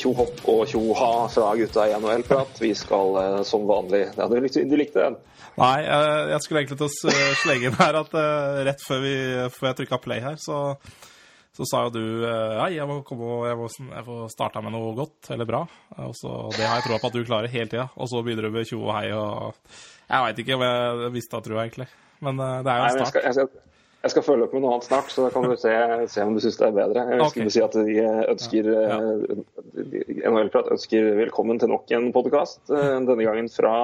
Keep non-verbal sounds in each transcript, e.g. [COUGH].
Tjo hopp og tjo ha fra gutta i NHL-prat. Vi skal eh, som vanlig ja, du, likte, du likte den? Nei, eh, jeg skulle egentlig til å eh, slenge inn her at rett før, vi, før jeg trykka play her, så, så sa jo du Nei, jeg må, komme, og- jeg må, jeg må starte med noe godt eller bra. Og så, det har jeg troa på at du klarer hele tida. Og så begynner du med tjo og hei og Jeg veit ikke om jeg visste at du egentlig. Men det er jo Nei, en start. skal, jeg, skal, følge opp med noe annet snart, så da kan du se, se om du syns det er bedre. Jeg Ok. skulle si at vi eh, ønsker ja. NHL-prat ønsker velkommen til nok en podkast. Denne gangen fra,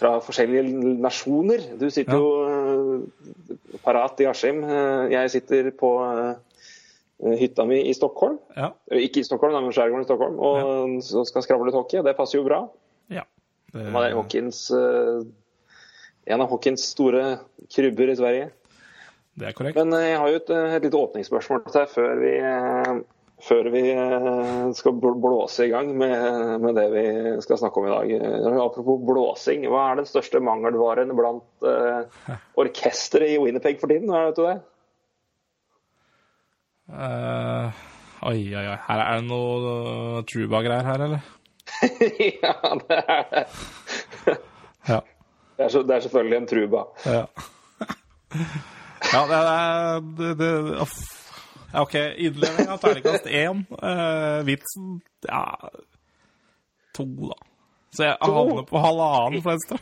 fra forskjellige nasjoner. Du sitter jo eh, parat i Askim. Eh, Jeg sitter på eh, hytta mi i Stockholm. Ja. Eh, Ikke i Stockholm, men skjærgården i Stockholm. Og så skal skravle litt hockey. Det passer jo bra. ja. Det, Hawkins, eh, en av Hawkins store krybber i Sverige. Det er korrekt. Men eh, jeg har jo et, eh, et lite åpningsspørsmål til deg før vi, eh, før vi skal blåse i gang med, med det vi skal snakke om i dag. Apropos blåsing, hva er den største mangelvaren blant uh, orkesteret i Winnerpeg for tiden? Vet du det? Uh, oi, oi, oi. Her er det noe Truba-greier her, eller? [LAUGHS] ja, det er det. Ja. Det er, så, det er selvfølgelig en truba. Ja. Ja, det det, det. Ja, OK. Innlevering av terningkast én. Uh, vitsen ja to, da. Så jeg havner på halvannen for venstre.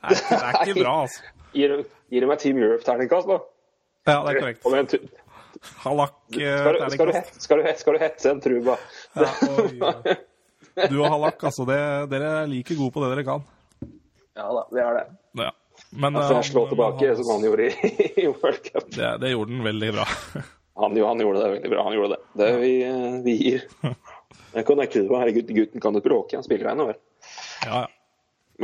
Det er, det er ikke bra, altså. Gir, du- gir du meg Team Europe-terningkast, da? Ja, det er korrekt. Halakk eh, Skal du, skal, du, terningkast. skal, du, skal du hetse en truba? Ja, oi. Du og Halak, altså. Det, dere er like gode på det dere kan. Ja da, det er det. Ja. Men altså, eh, slå tilbake, som han gjorde i, [LAUGHS] i World Cup. det, det gjorde han veldig bra. [LAUGHS] Han, han gjorde det veldig bra. han gjorde det. Det vi, eh, vi gir. [LAUGHS] Jeg kan nekte det. Herregud, gutten kan jo bråke. Han spiller ennå, vel. Ja, ja.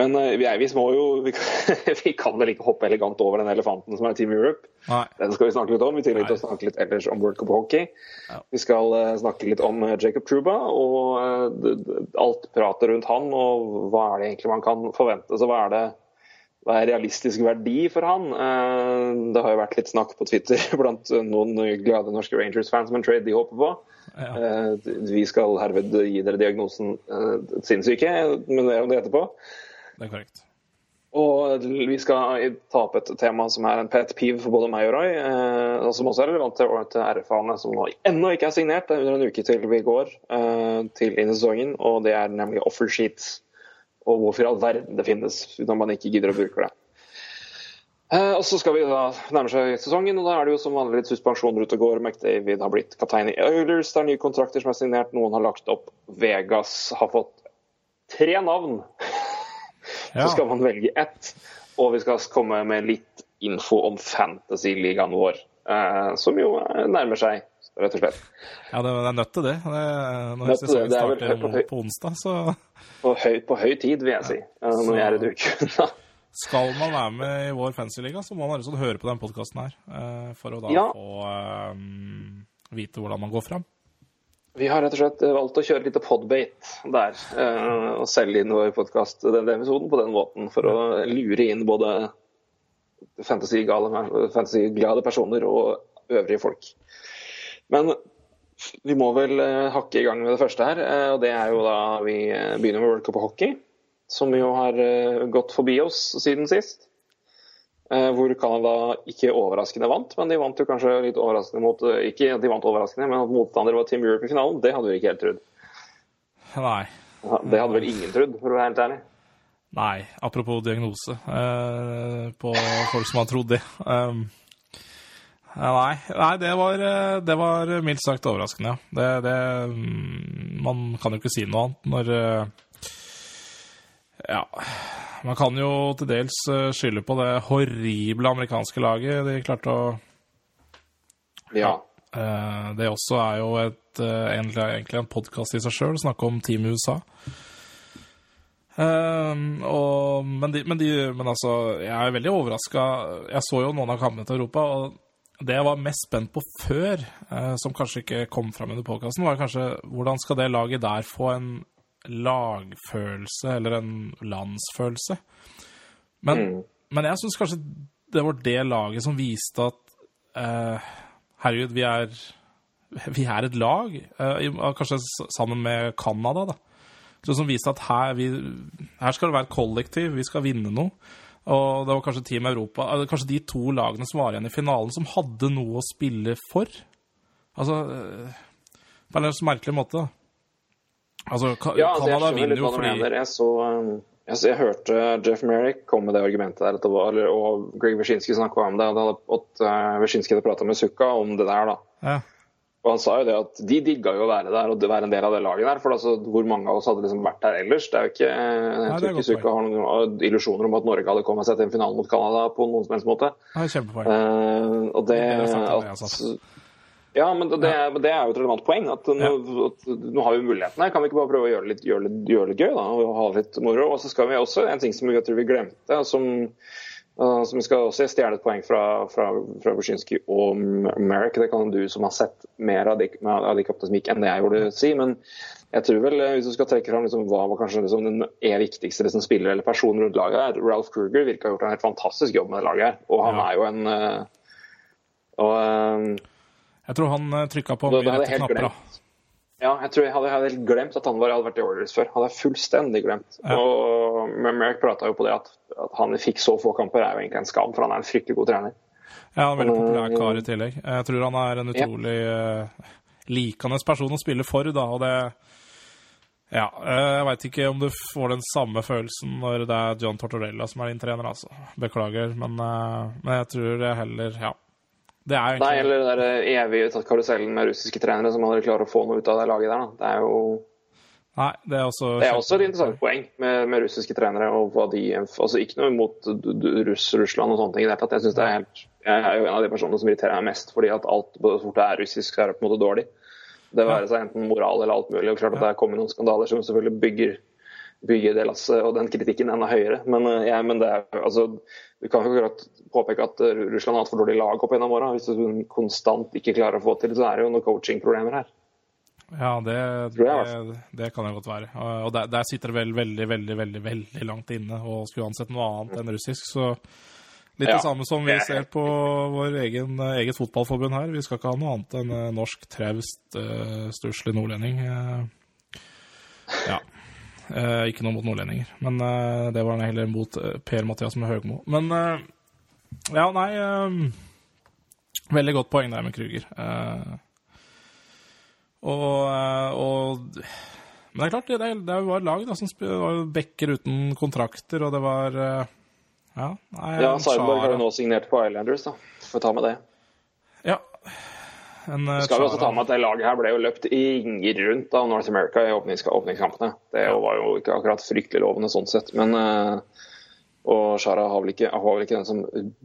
Men eh, vi, er, vi jo vi kan, vi kan vel ikke hoppe elegant over den elefanten som er Team Europe. Nei. Den skal vi snakke litt om, i tillegg til å snakke litt ellers om World Cup Hockey. Ja. Vi skal snakke litt om Jacob Truba og alt pratet rundt han, og hva er det egentlig man kan forvente. Så hva er det hva er realistisk verdi for han? Eh, Det har jo vært litt snakk på Twitter [LAUGHS] blant noen glade norske Rangers-fans om en trade de håper på. Ja. Eh, Vi skal herved gi dere diagnosen eh, sinnssyke, men mer om det etterpå. Det er korrekt. Og vi skal ta opp et tema som er en pet peeve for både meg og Roy, og som også er relevant til, RF-ene, som nå ennå ikke er signert. Det er under en uke til vi går til inn i sesongen, og det er nemlig offer sheets. Og hvorfor i all verden det finnes når man ikke gidder å bruke det. Eh, og så skal vi da nærme seg sesongen, og da er det jo som vanlig litt suspensjoner ute og går. McDavid har blitt kaptein i Oilers, det er nye kontrakter som er signert, noen har lagt opp. Vegas har fått tre navn [LAUGHS] Ja. så skal man velge ett. Og vi skal komme med litt info om fantasy-ligaen vår, eh, som jo nærmer seg, rett og slett. Ja, det, er nødt til det. det når Nødt sesongen Det er vel starter høy- på onsdag, så På høy, på høy tid, vil jeg si. eh, Så- Når vi er i uke [LAUGHS] skal man være med i vår fancyliga, så må man rett høre på den podkasten her. eh, For å da Ja. få um, vite hvordan man går fram. Vi har rett og slett valgt å kjøre litt podbate der, eh, og selge inn vår podkast denne episoden på den måten, for å lure inn både fantasy-glade fantasy personer og øvrige folk. Men vi må vel eh, hakke i gang med det første her, eh, og det er jo da vi eh, begynner med World Cup hockey, som jo har gått forbi oss siden sist. Hvor Canada ikke overraskende vant, men de vant jo kanskje litt overraskende mot Ikke at de vant overraskende, men at motstandere var Team Europe i finalen, det hadde vi ikke helt trodd. Nei. Det hadde vel ingen trodd, for å være helt ærlig. Nei, apropos diagnose eh, på folk som har trodd det. Um, nei, nei det, var, eh, det var mildt sagt overraskende. Det, det, mm, man kan jo ikke si noe annet når eh, Ja. Man kan jo til dels eh, skylde på det horrible amerikanske laget. De klarte å Ja. Det også er jo et, egentlig, en podkast i seg sjøl, snakke om Team USA. Eh, og, men, de, men, de, men altså, jeg er veldig overraska. Jeg så jo noen av kampene til Europa, og det jeg var mest spent på før, eh, som kanskje ikke kom fram under podkasten, var kanskje hvordan skal det laget der få en lagfølelse, eller en landsfølelse? Men, Mm. men jeg syns kanskje det var det laget som viste at eh, Herregud, vi er, vi er et lag. eh, kanskje sammen med Canada, da. Så som viste at her, vi, her skal det være kollektiv, vi skal vinne noe. Og det var kanskje Team Europa eh, Kanskje de to lagene som var igjen i finalen, som hadde noe å spille for. Altså eh, På en litt merkelig måte. Altså, Ja, altså, Canada vinner jo fordi. Jeg så, um, jeg, så jeg hørte Jeff Merrick komme med det argumentet der, at det var, eller, og Greg Wyszynski snakka om det. og At Wyszynski hadde prata med Sukka om det der. da. ja. Og han sa jo det at de digga jo å være der og være en del av det laget der. For altså, hvor mange av oss hadde liksom vært der ellers? Det er jo ikke, Jeg er tror ikke Sukka har noen illusjoner om at Norge hadde kommet seg til en finale mot Canada på noen som helst måte. Kjempepoeng. Eh, og det, Det det at, ja, men det, er- det er jo et relevant poeng. At nå, at nå har vi mulighetene. Kan vi ikke bare prøve å gjøre det litt, gjøre litt, gjøre litt gøy da, og ha litt moro? Og så skal vi også en ting som jeg tror vi glemte, som, uh, som vi skal også stjele et poeng fra, fra, fra Wyszynski og Merrick. Det kan du som har sett mer av de, av de kampene enn det jeg gjorde, si. men jeg tror vel, eh, Hvis du skal trekke fram liksom, hva var kanskje liksom, den er viktigste liksom, spiller eller person rundt laget her, Ralph Kruger virka å ha gjort en helt fantastisk jobb med det laget. Og han Ja. er jo en eh, og, um, Jeg tror han trykka på mye rette knapper. da. Ja, jeg tror jeg hadde, jeg hadde helt glemt at han var, hadde vært i Orders før. Hadde jeg fullstendig glemt. Ja. Og Merrick prata jo på det at, at han fikk så få kamper, er jo egentlig en skam, for han er en fryktelig god trener. Ja, han er en veldig populær kar i tillegg. Jeg tror han er en utrolig uh, likende person å spille for, da, og det Ja, eh, jeg veit ikke om du får den samme følelsen når det er John Tortorella som er din trener, altså. Beklager, men, eh, men jeg tror det heller Ja. Det er Nei, eller den der evige karusellen med russiske trenere som aldri klarer å få noe ut av det laget der. Da. Det er jo Nei, det er også det er også et interessant poeng med, med russiske trenere. og hva de, altså Ikke noe imot Russ, Russland og sånne ting. det. Jeg, synes det er helt, jeg er jo en av de personene som irriterer meg mest, fordi at alt så fort det er russisk, så er det på en måte dårlig. Det være seg enten moral eller alt mulig. og klart at Det er kommet noen skandaler som selvfølgelig bygger, bygger det lasset og den kritikken enda høyere. Men, ja, men det er, altså, du kan jo påpeke at eh, Russland har hatt for dårlig lag opp gjennom åra. Hvis du konstant ikke klarer å få til, så er det jo noen coachingproblemer her. Ja, det, det, det kan det godt være. Og der, der sitter det vel veldig, veldig, veldig veldig langt inne og skulle ansett noe annet enn russisk. Så litt Ja. det samme som vi er ser på vår egen, eh, eget fotballforbund her. Vi skal ikke ha noe annet enn eh, norsk, traust, stusslig nordlending. eh. ja. Eh, ikke noe mot nordlendinger, men eh, det var heller mot eh, Per-Mathias med Høgmo. Men eh, ja, nei eh, Veldig godt poeng der med Kruger. Eh, og, og Men det er klart, det, det var lag da, som spil- var backer uten kontrakter, og det var Ja, nei, Ja, Cyborg har jo nå signert på Islanders, da. Får ta med det. Ja. En, uh, Skal vi også ta med at det laget her ble jo løpt ringer rundt av North America i åpnings åpningskampene. Det var jo ikke akkurat fryktelig lovende sånn sett, men Uh, Og Shara har vel ikke, har vel ikke den som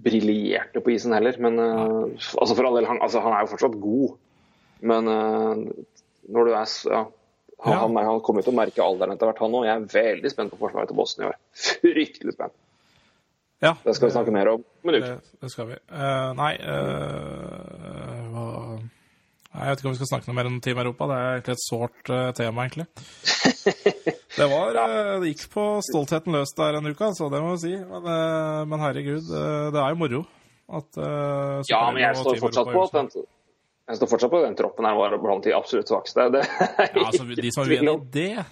briljerte på isen heller, men uh, altså for all del, han, altså, han er jo fortsatt god. Men uh, når du er ja, han, Ja. han, han kommer til å merke alderen etter hvert, han òg. Jeg er veldig spent på forsvaret til Boston i år. [LAUGHS] Fryktelig spent. Ja, Det skal vi snakke mer om om en uke. Det, det skal vi. Uh, nei Nei, Jeg vet ikke om vi skal snakke noe mer om Team Europa. Det er egentlig et sårt uh, tema, egentlig. [LAUGHS] Det var uh, Det gikk på stoltheten løs der en uke, altså, det må vi si. Men, uh, men herregud, det er jo moro at Ja, men jeg står fortsatt på at den, jeg står fortsatt på at den troppen her var blant de absolutt svakeste. Det [LAUGHS] er ja, altså, De som er uenig i det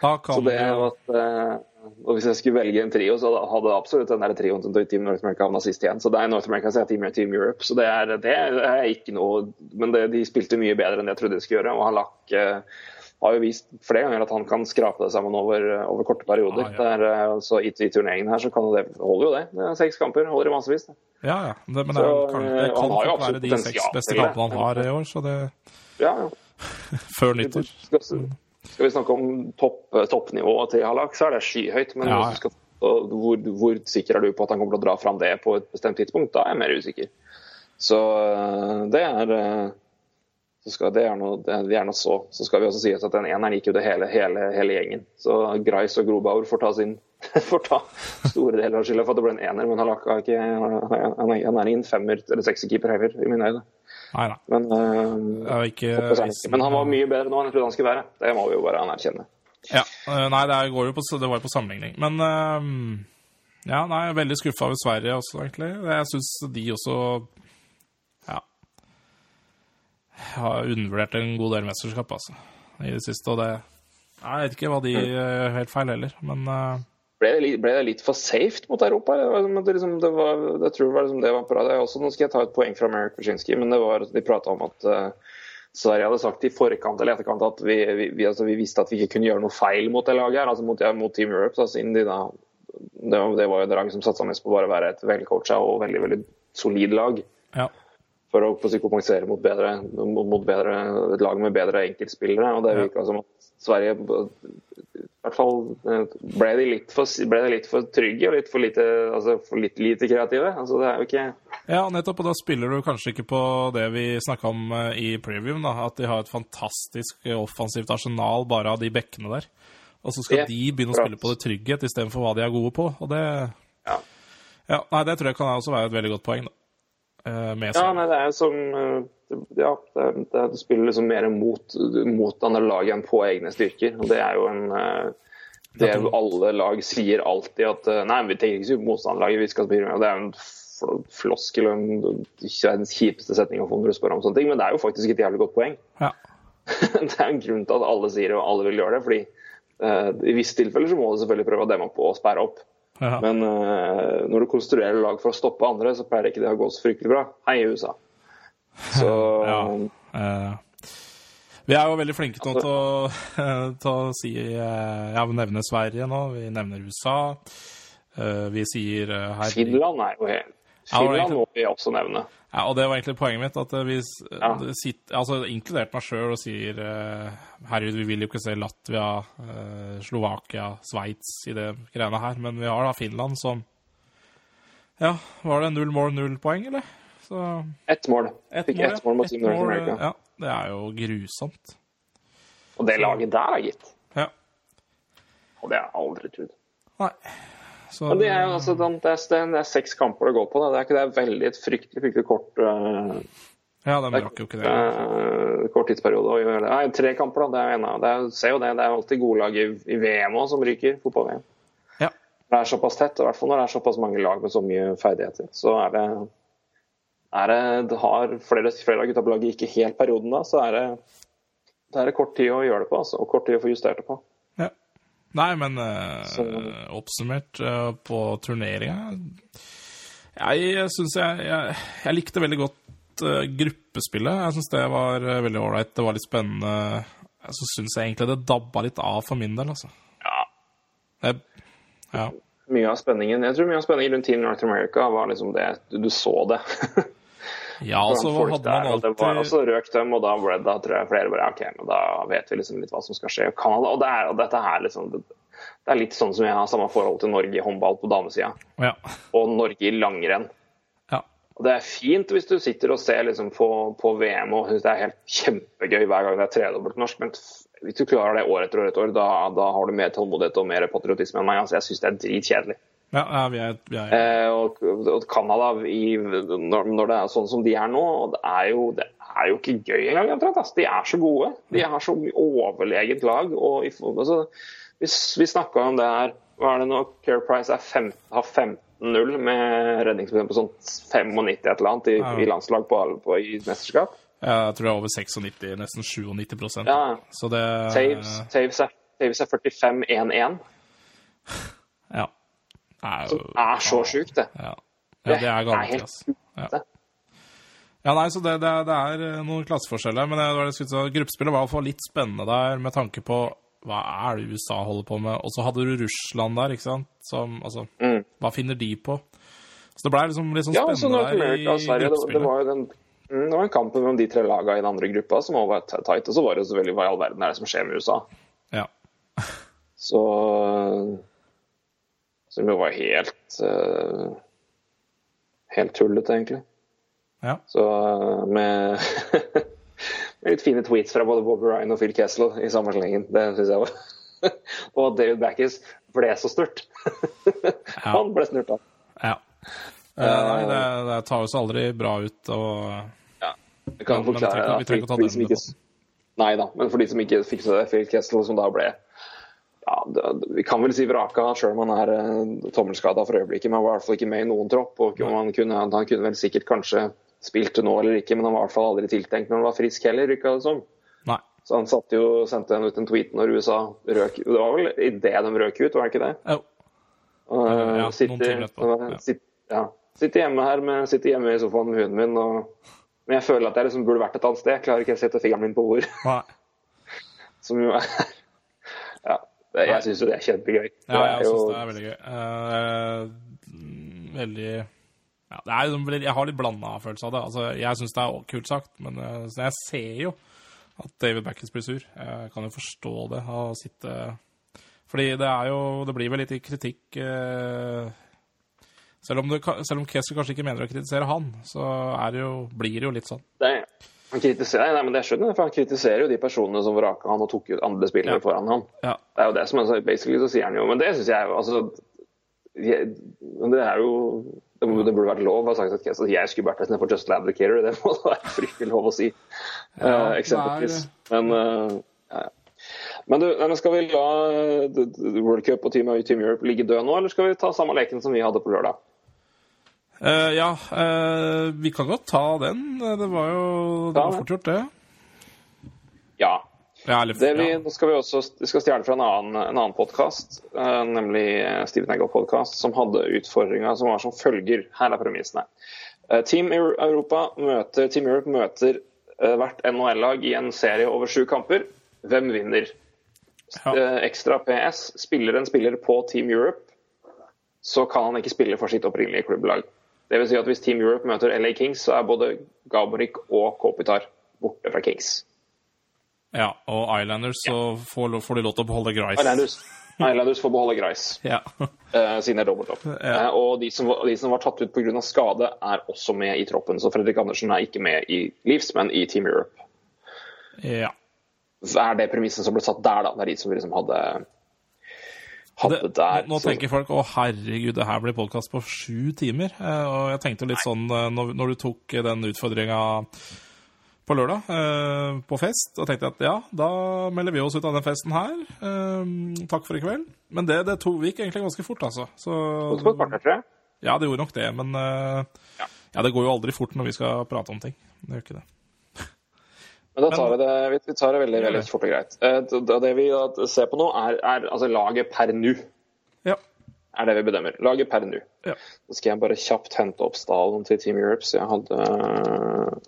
Så det at, eh, og Hvis jeg skulle velge en trio, så hadde absolutt den der trioen til Team North America havna sist igjen. Så det er North America som er Team, Team Europe. Så det er, det er ikke noe Men det, de spilte mye bedre enn jeg trodde de skulle gjøre. Og Halak eh, har jo vist flere ganger at han kan skrape det sammen over, over korte perioder. Ah, ja. Det er, eh, så i, I turneringen her så kan det, holder jo det. det er seks kamper, holder i massevis. det. Ja, ja. Det, men det, Så, kan, eh, det kan fort være de seks beste kampene han har i år, så det Ja, ja. [LAUGHS] Før nyttår. Skal, skal vi snakke om topp, toppnivået til Halak, så er det skyhøyt. Men Ja. skal, hvor, hvor sikker er du på at han kommer til å dra fram det på et bestemt tidspunkt? Da er jeg mer usikker. Så eh, det er eh, så skal det gjerne, det er gjerne så. Så skal vi også si at den eneren gikk jo det hele, hele, hele gjengen. Så Greis og Grobauer får ta, sin, [LAUGHS] får ta store deler av skylda for at det ble en ener. Men Halak er ikke, han er ingen femmer- eller sekserkeeper heller, i mine øyne. Nei, nei. Men, uh, ikke, men han var mye bedre nå enn jeg trodde han skulle være. Det må vi jo bare anerkjenne. Ja, øh, nei, det, går jo på, det var jo på sammenligning. Men uh, ja, nei, jeg er veldig skuffa over Sverige også, egentlig. Jeg syns de også ja, har undervurdert en god del mesterskap, altså, i det siste. Og det Jeg vet ikke hva de gjør helt feil heller, men øh, Ble det, litt, ble det litt for safe mot Europa? var det liksom, det var, jeg tror det var liksom det var bra. Det også, nå skal jeg ta et poeng fra Merrick Wyszynski, men det var, de prata om at uh, Sverige hadde sagt i forkant eller etterkant at vi, vi, vi, altså, vi visste at vi ikke kunne gjøre noe feil mot det laget her, altså mot, ja, mot Team Europe. Siden de da, det, var, det var jo et lag som satsa mest på bare å være et velcoacha og veldig veldig solid lag. ja. For å kompensere mot, bedre, mot, bedre, et lag med bedre enkeltspillere. og Det Ja. som at Sverige i hvert fall eh, ble de litt for, ble de litt for trygge og litt for lite, altså for litt lite kreative. Altså, det er jo ikke Ja, nettopp. Og da spiller du kanskje ikke på det vi snakka om eh, i previewen, da, at de har et fantastisk eh, offensivt arsenal bare av de bekkene der. Og så skal Ja, de begynne å spille på det trygghet istedenfor hva de er gode på. Og det Ja. Ja, nei, det tror jeg kan også være et veldig godt poeng, da. Med Ja, nei, det er jo som Ja, det, det, spiller liksom mer mot, mot andre lag enn på egne styrker. Og det er jo en eh, Det er jo alle lag sier alltid at eh, Nei, vi tenker ikke på motstanderlaget, vi skal spille med Det er en fl- floskel og ikke den kjipeste setninga når du spør om sånne ting, men det er jo faktisk et jævlig godt poeng. Ja. [LAUGHS] det er en grunn til at alle sier det, og alle vil gjøre det. fordi uh, I visse tilfeller så må du selvfølgelig prøve å demme opp og sperre opp. Ja. Men uh, når du konstruerer lag for å stoppe andre, så pleier ikke det å gå så fryktelig bra. Hei, USA. Så [LAUGHS] Ja. Eh, vi er jo veldig flinke nå til å, til å si eh, Ja, vi nevner Sverige nå, vi nevner USA. Eh, vi sier eh, her Finland er jo helt Finland må vi også nevne. Ja, og det var egentlig poenget mitt, at eh, vi Ja. sitter, altså inkludert meg sjøl, og sier eh, herregud, vi vil jo ikke se Latvia, eh, Slovakia, Sveits i det greiene her, men vi har da Finland som Ja, var det null mål, null poeng, eller? Så Ett mål. Et Fikk ett mål mot Team North America. Ja, det er jo grusomt. Og det laget der, gitt. Ja. Og det har jeg aldri trodd. Nei. Så Men det er jo altså, det er, det er seks kamper det går på. Da. Det er ikke det er veldig et fryktelig fryktelig kort uh, Ja, de rakk jo ikke det. Uh, kort tidsperiode å gjøre det. Nei, tre kamper, da. Det er en av det er, ser jo det. Det er alltid gode lag i, i VM òg som ryker. Fotball-VM. Ja. Det er såpass tett, i hvert fall når det er såpass mange lag med så mye ferdigheter. Så er det, er det, det har flere, flere av gutta på laget ikke helt perioden da, så er det, det er kort tid å gjøre det på. Altså, og kort tid å få justert det på. Ja. Nei, men eh, oppsummert eh, på turneringa Jeg syns jeg, jeg Jeg likte veldig godt eh, gruppespillet. Jeg syns det var eh, veldig ålreit. Det var litt spennende. Så syns jeg egentlig det dabba litt av for min del, altså. Ja, Jeg, ja. mye av spenningen Jeg tror mye av spenningen rundt Team North America var liksom det Du, du så det. [LAUGHS] ja, så hva hadde man og det var også røk dem, og da ble det, da tror jeg flere bare OK, men da vet vi liksom litt hva som skal skje. Og Canada, og, det er, og dette her liksom det, det er litt sånn som jeg har samme forhold til Norge i håndball på damesida, Ja. og Norge i langrenn. ja. Og Det er fint hvis du sitter og ser liksom på, på VM og syns det er helt kjempegøy hver gang det er tredobbelt norsk, men hvis du klarer det år etter år etter år, da, da har du mer tålmodighet og mer patriotisme enn meg. Altså, jeg syns det er dritkjedelig. Ja, ja vi er, vi er Eh, og, og Canada, når, når det er sånn som de er nå, det er jo, det er jo ikke gøy engang. Altså. De er så gode. De har så mye overlegent lag. og altså, vi, vi snakka om det her Hva er det nå? Care Price 15, har 15-0 med redningsprosent på sånn 95 et eller annet i, Ja. i landslag på, på, i mesterskap. Jeg tror det er over 96, nesten 97 Ja. Så det Saves, saves, er, saves er 45-1-1. Ja. Det er jo er så sjukt, det. Ja, ja det er galt, altså. Ja. ja, nei, så det, det, det er eh, noen klasseforskjeller. Men det var det skulle gruppespillet var iallfall litt spennende der med tanke på hva er det USA holder på med? Og så hadde du Russland der, ikke sant? Som, altså, Mm. hva finner de på? Så det ble liksom litt sånn Ja, så spennende der America og i Sverige, det, det var jo den mm, det var en kamp mellom de tre lagene i den andre gruppa som også var tight. Og så var det jo selvfølgelig hva i all verden er det som skjer med USA. Ja. Så Som jo var helt uh, Helt tullete, egentlig. Ja. Så eh, med, [LAUGHS] med litt fine tweets fra både Bob Ryan og Phil Kessel i samme slengen. Det syns jeg var [LAUGHS] Og David Backes ble så snurt. [LAUGHS] Han ble snurt av. ja. Uh, nei, det, det tar jo seg aldri bra ut og Jeg kan Men- men vi forklare trenger- ikke å ta den Nei da, men for de som ikke fikk det, Phil Kessel, som da ble ja, Vi kan vel si vraka, sjøl om han er uh, tommelskada for øyeblikket. Men han var i hvert fall ikke med i noen tropp. og han kunne, han kunne vel sikkert kanskje spilt nå eller ikke, men han var i hvert fall aldri tiltenkt når han var frisk heller, virka det som. Nei. Så han jo, sendte ut en tweet når USA røk Det var vel idet de røk ut, var det ikke det? Jo. Og, Ja, sitter, ja. sitter, ja. sitter hjemme her med, sitter hjemme i sofaen med hunden min. Og, men jeg føler at jeg liksom burde vært et annet sted. Klarer ikke å sette fingeren min på ord. [LAUGHS] Som jo er [LAUGHS] Ja. Det, jeg syns jo det er kjempegøy. Ja, jeg er syns det er veldig gøy. Eh, mm, veldig ja, det er, Jeg har litt blanda følelse av det. Altså, jeg syns det er kult sagt, men eh, jeg ser jo at David Backens blir sur. Jeg kan jo forstå det. Å sitte Fordi det er jo Det blir vel litt i kritikk uh, selv, om selv om Kessel kanskje ikke mener å kritisere han, så er det jo, blir det jo litt sånn. det, han kritiserer, nei, men det skjønner jeg, for han kritiserer jo de personene som vraka han og tok ut andre spillere Ja. foran han. Ja. Det er jo det som er Basically så sier han jo Men det syns jeg altså, jeg, Det er jo det, må- det burde vært lov å ha sagt at Kessel, jeg skulle vært istedenfor Just Labricator. Det må [LAUGHS] da være fryktelig lov å si, Ja, uh, eksempelvis. Men uh, ja. Men du, skal vi la eh, World Cup og Team, Team Europe ligge død nå, eller skal vi ta samme leken som vi hadde på lørdag? Eh, ja, uh, vi kan godt ta den. Det var jo Det var fort gjort, det. Ja. Ja, eller, Det vi, ja. nå skal vi også vi skal stjele fra en annen, en annen podkast, nemlig eh, Steven Eggal podcast, som hadde utfordringa som var som følger. Her er premissene. Team Europa møter, Team Europe møter hvert NHL-lag i en serie over sju kamper. Hvem vinner? Ja. Ekstra PS. Spiller en spiller på Team Europe, så kan han ikke spille for sitt opprinnelige klubblag. Det vil si at Hvis Team Europe møter LA Kings, så er både Gaborik og Kopitar borte fra Kings. Ja, og Islanders så får, får de lov til å beholde Grice. Islanders, Islanders får beholde Grice, [LAUGHS] Ja. uh, siden det er dobbeltopp. Ja. Uh, og de som, de som var tatt ut pga. skade, er også med i troppen. Så Fredrik Andersen er ikke med i Leafs, men i Team Europe. ja. Så er det premissen som ble satt der, da. Det er de som liksom hadde, hadde Det, der. nå, nå tenker folk å herregud, det her blir podkast på sju timer. Eh, og jeg tenkte litt sånn eh, når, når du tok eh, den utfordringa på lørdag eh, på fest, og tenkte at ja, da melder vi oss ut av den festen her. Eh, takk for i kveld. Men det, det to, gikk egentlig ganske fort, altså. Så, Det tok kvarter, tror jeg. ja, det gjorde nok det, men eh, ja, det går jo aldri fort når vi skal prate om ting. Det gjør ikke det. Men da tar vi det, vi- tar det veldig, veldig fort og greit. Eh, Det det vi ser på nå, er, er altså laget per nå. Ja. Er det vi bedømmer. Laget per nå. ja. Så skal jeg bare kjapt hente opp stallen til Team Europe, så jeg hadde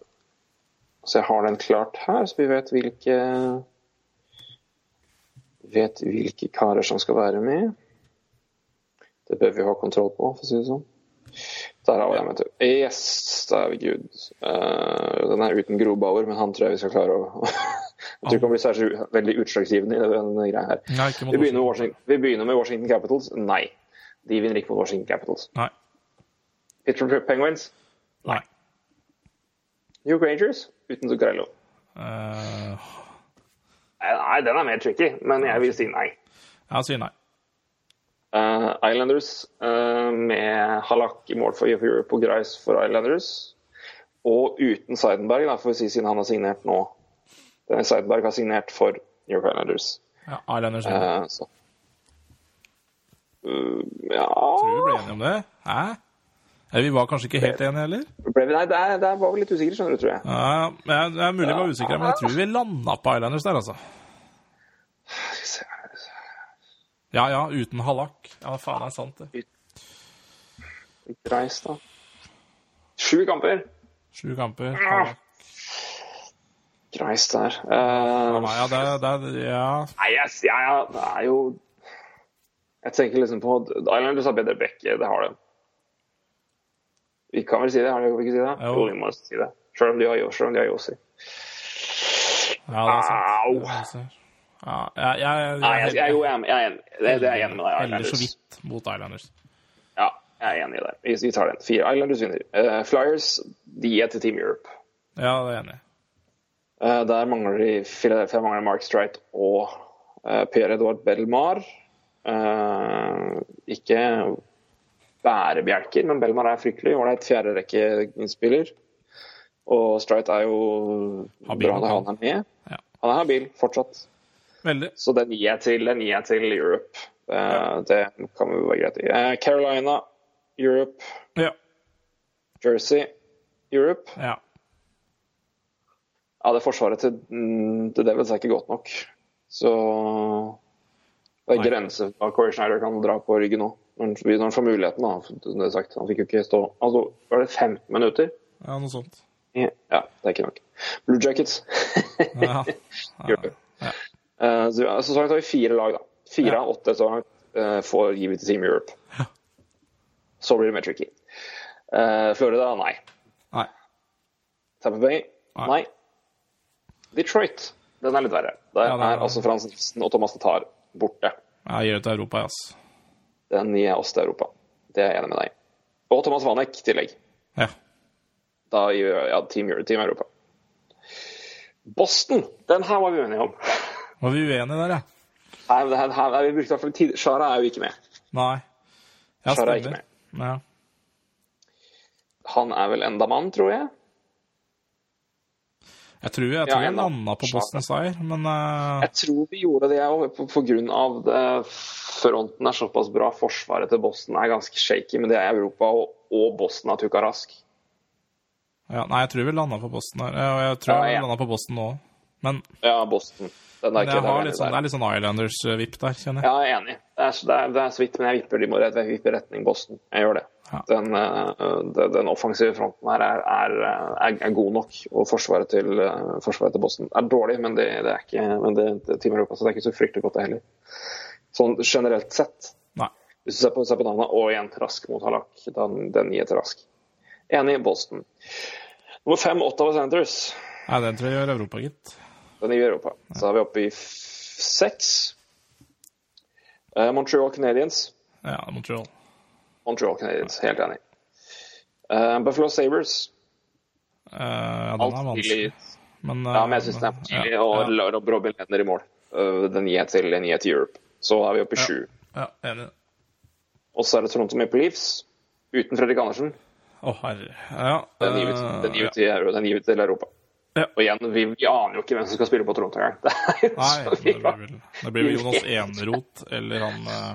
Så jeg har den klart her, så vi vet hvilke Vet hvilke karer som skal være med. Det bør vi ha kontroll på, for å si det sånn. Der har vi den, vet du. Yes, er vi good. Eh, den er uten Grobauer, men han tror jeg vi skal klare å [LAUGHS] Jeg tror ikke han blir særlig veldig utslagsgivende i denne greia her. Nei, Vi begynner, vi begynner med Washington Capitals. Nei. De vinner ikke mot Washington Capitals. Nei. Pittsburgh Penguins. Nei. New Rangers uten Zuccarello. Uh... Nei, den er mer tricky, men jeg vil si nei. jeg sier nei. Eh, Islanders eh, med Halak i mål for Europe og Grice for Islanders. Og uten Seidenberg, da, får vi si, siden han har signert nå. Denne Seidenberg har signert for New York Islanders. Ja, Islanders. Eh, så. Uh, ja Tror vi ble enige om det. Hæ? Eller, vi var kanskje ikke helt enige heller? Ble vi, Nei, der, der var vi litt usikre, skjønner du, tror jeg. Ja, det er mulig vi var usikre, men jeg tror vi landa på Islanders der, altså. Skal vi se. Ja ja, uten Hallak. Ja, faen, det er sant, det. Grice, da. Sju kamper. Sju kamper. Hallak. Greis der. Nei, ja, det, det, ja. Nei, yes, ja, ja, det er jo Jeg tenker liksom på Islanders har bedre bekke, det har de. Vi kan vel si det, har de ikke si det? Jo. Jo, vi må si det. Selv om de har, Yoshi. ja, det er sant. Au! Ja, jeg, jeg, jeg, Nei, jeg, jeg, jo, jeg, er- jeg enig. Det, det er jeg enig med deg. Eller så vidt mot Islanders. Ja, jeg er enig i det. Vi, vi tar den. Fire Islanders vinner. Uh, Flyers de er til Team Europe. Ja, det er jeg enig i. Uh, der mangler de Philadelphia mangler Mark Streit og uh, Pierre Edouard Belmar. Ikke bærebjelker, men Belmar er fryktelig ålreit fjerderekkeinnspiller. Og Streit er jo Habil, bra når han er med. Ja. Han er habil fortsatt. Veldig. Så den gir jeg til, den gir jeg til Europe. Eh, Det kan vi være greit. i. Carolina, Europe, Ja. Jersey, Europe. ja. Ja, det forsvaret til mm, The Devils er ikke godt nok. Så det er grenser for hva Corey Schneider kan dra på ryggen nå. Når han, får muligheten, da. som det er sagt. Han fikk jo ikke stå Altså, var det 15 minutter? ja, noe sånt. Ja, det er ikke nok. Blue Jackets. Ja. Europe. [LAUGHS] Ja. Eh, så, så langt har vi fire lag, da. Fire Ja. av åtte så langt eh, får gi til Team Europe. Så blir det mer tricky. Eh, Florida, nei. Nei. Tampa Bay, Nei. nei. Detroit, den er litt verre. Der Ja, er- er altså Frans Nilsen og Thomas Tatar borte. Ja, gir det til Europa, ass. Den gir jeg oss til Europa. Det er jeg enig med deg. Og Thomas Vanek i tillegg. Ja. Da gir ja, Team, Europe, Team Europa. Boston, den her var vi uenige om. Var vi uenige der, ja? Her, her, her, her, vi brukte i hvert fall tid. Shara er jo ikke med. Nei. Ja, Shara er ikke med. Ja. Han er vel enda mann, tror jeg. Jeg tror jeg, Ja, tror jeg landa på Boston seier, men uh... Jeg tror vi gjorde det òg, på, at. Fronten er såpass bra. Forsvaret til Boston er ganske shaky, men det er Europa, og, og Boston har tukka rask. ja, Nei, jeg tror vi landa på Boston her. Og jeg tror Ja, jeg ja. landa på Boston nå. Men, Ja, Boston. Den er ikke den har litt sånn, det er litt sånn Islanders-vipp der, kjenner jeg. Ja, jeg er enig. Det er, det er, det er så vidt, men jeg vipper, de må, jeg vipper retning Boston. Jeg gjør det. Ja. Den, eh, den, den offensive fronten her er, er, er, god nok, og forsvaret til, eh, forsvaret til Boston er dårlig, men det, det er ikke men det, det, Europa, så det er ikke så fryktelig godt, det heller. Sånn generelt sett. Nei. Hvis du ser på, ser på navnet, og igjen Rask mot Halak, den, den gir til Rask. Enig Boston. Nummer fem, Ottawa Centres. Nei, den tror jeg gjør Europa, gitt. Den gir Europa. Så er vi oppe i seks. Eh, Montreal Canadiens. Ja, Montreal. Montreal Canadiens, helt enig. Uh, Buffalo Sabres. Uh, ja, den er vanskelig. Men, Ja, men jeg syns den er tidlig. ja, Og ja, Rob Robin Lenner i mål. Uh, den gir jeg til, den gir til Europe. Så er vi oppe i Ja. sju. ja, enig. Og så er det Toronto Maple Leafs. Uten Fredrik Andersen. Å, herre. Ja. Den gir vi til Europa. Ja. Og igjen, vi, vi aner jo ikke hvem som skal spille på Toronto engang. [LAUGHS] Det Nei, det blir vel, det blir vel Jonas [LAUGHS] Eneroth eller han eh,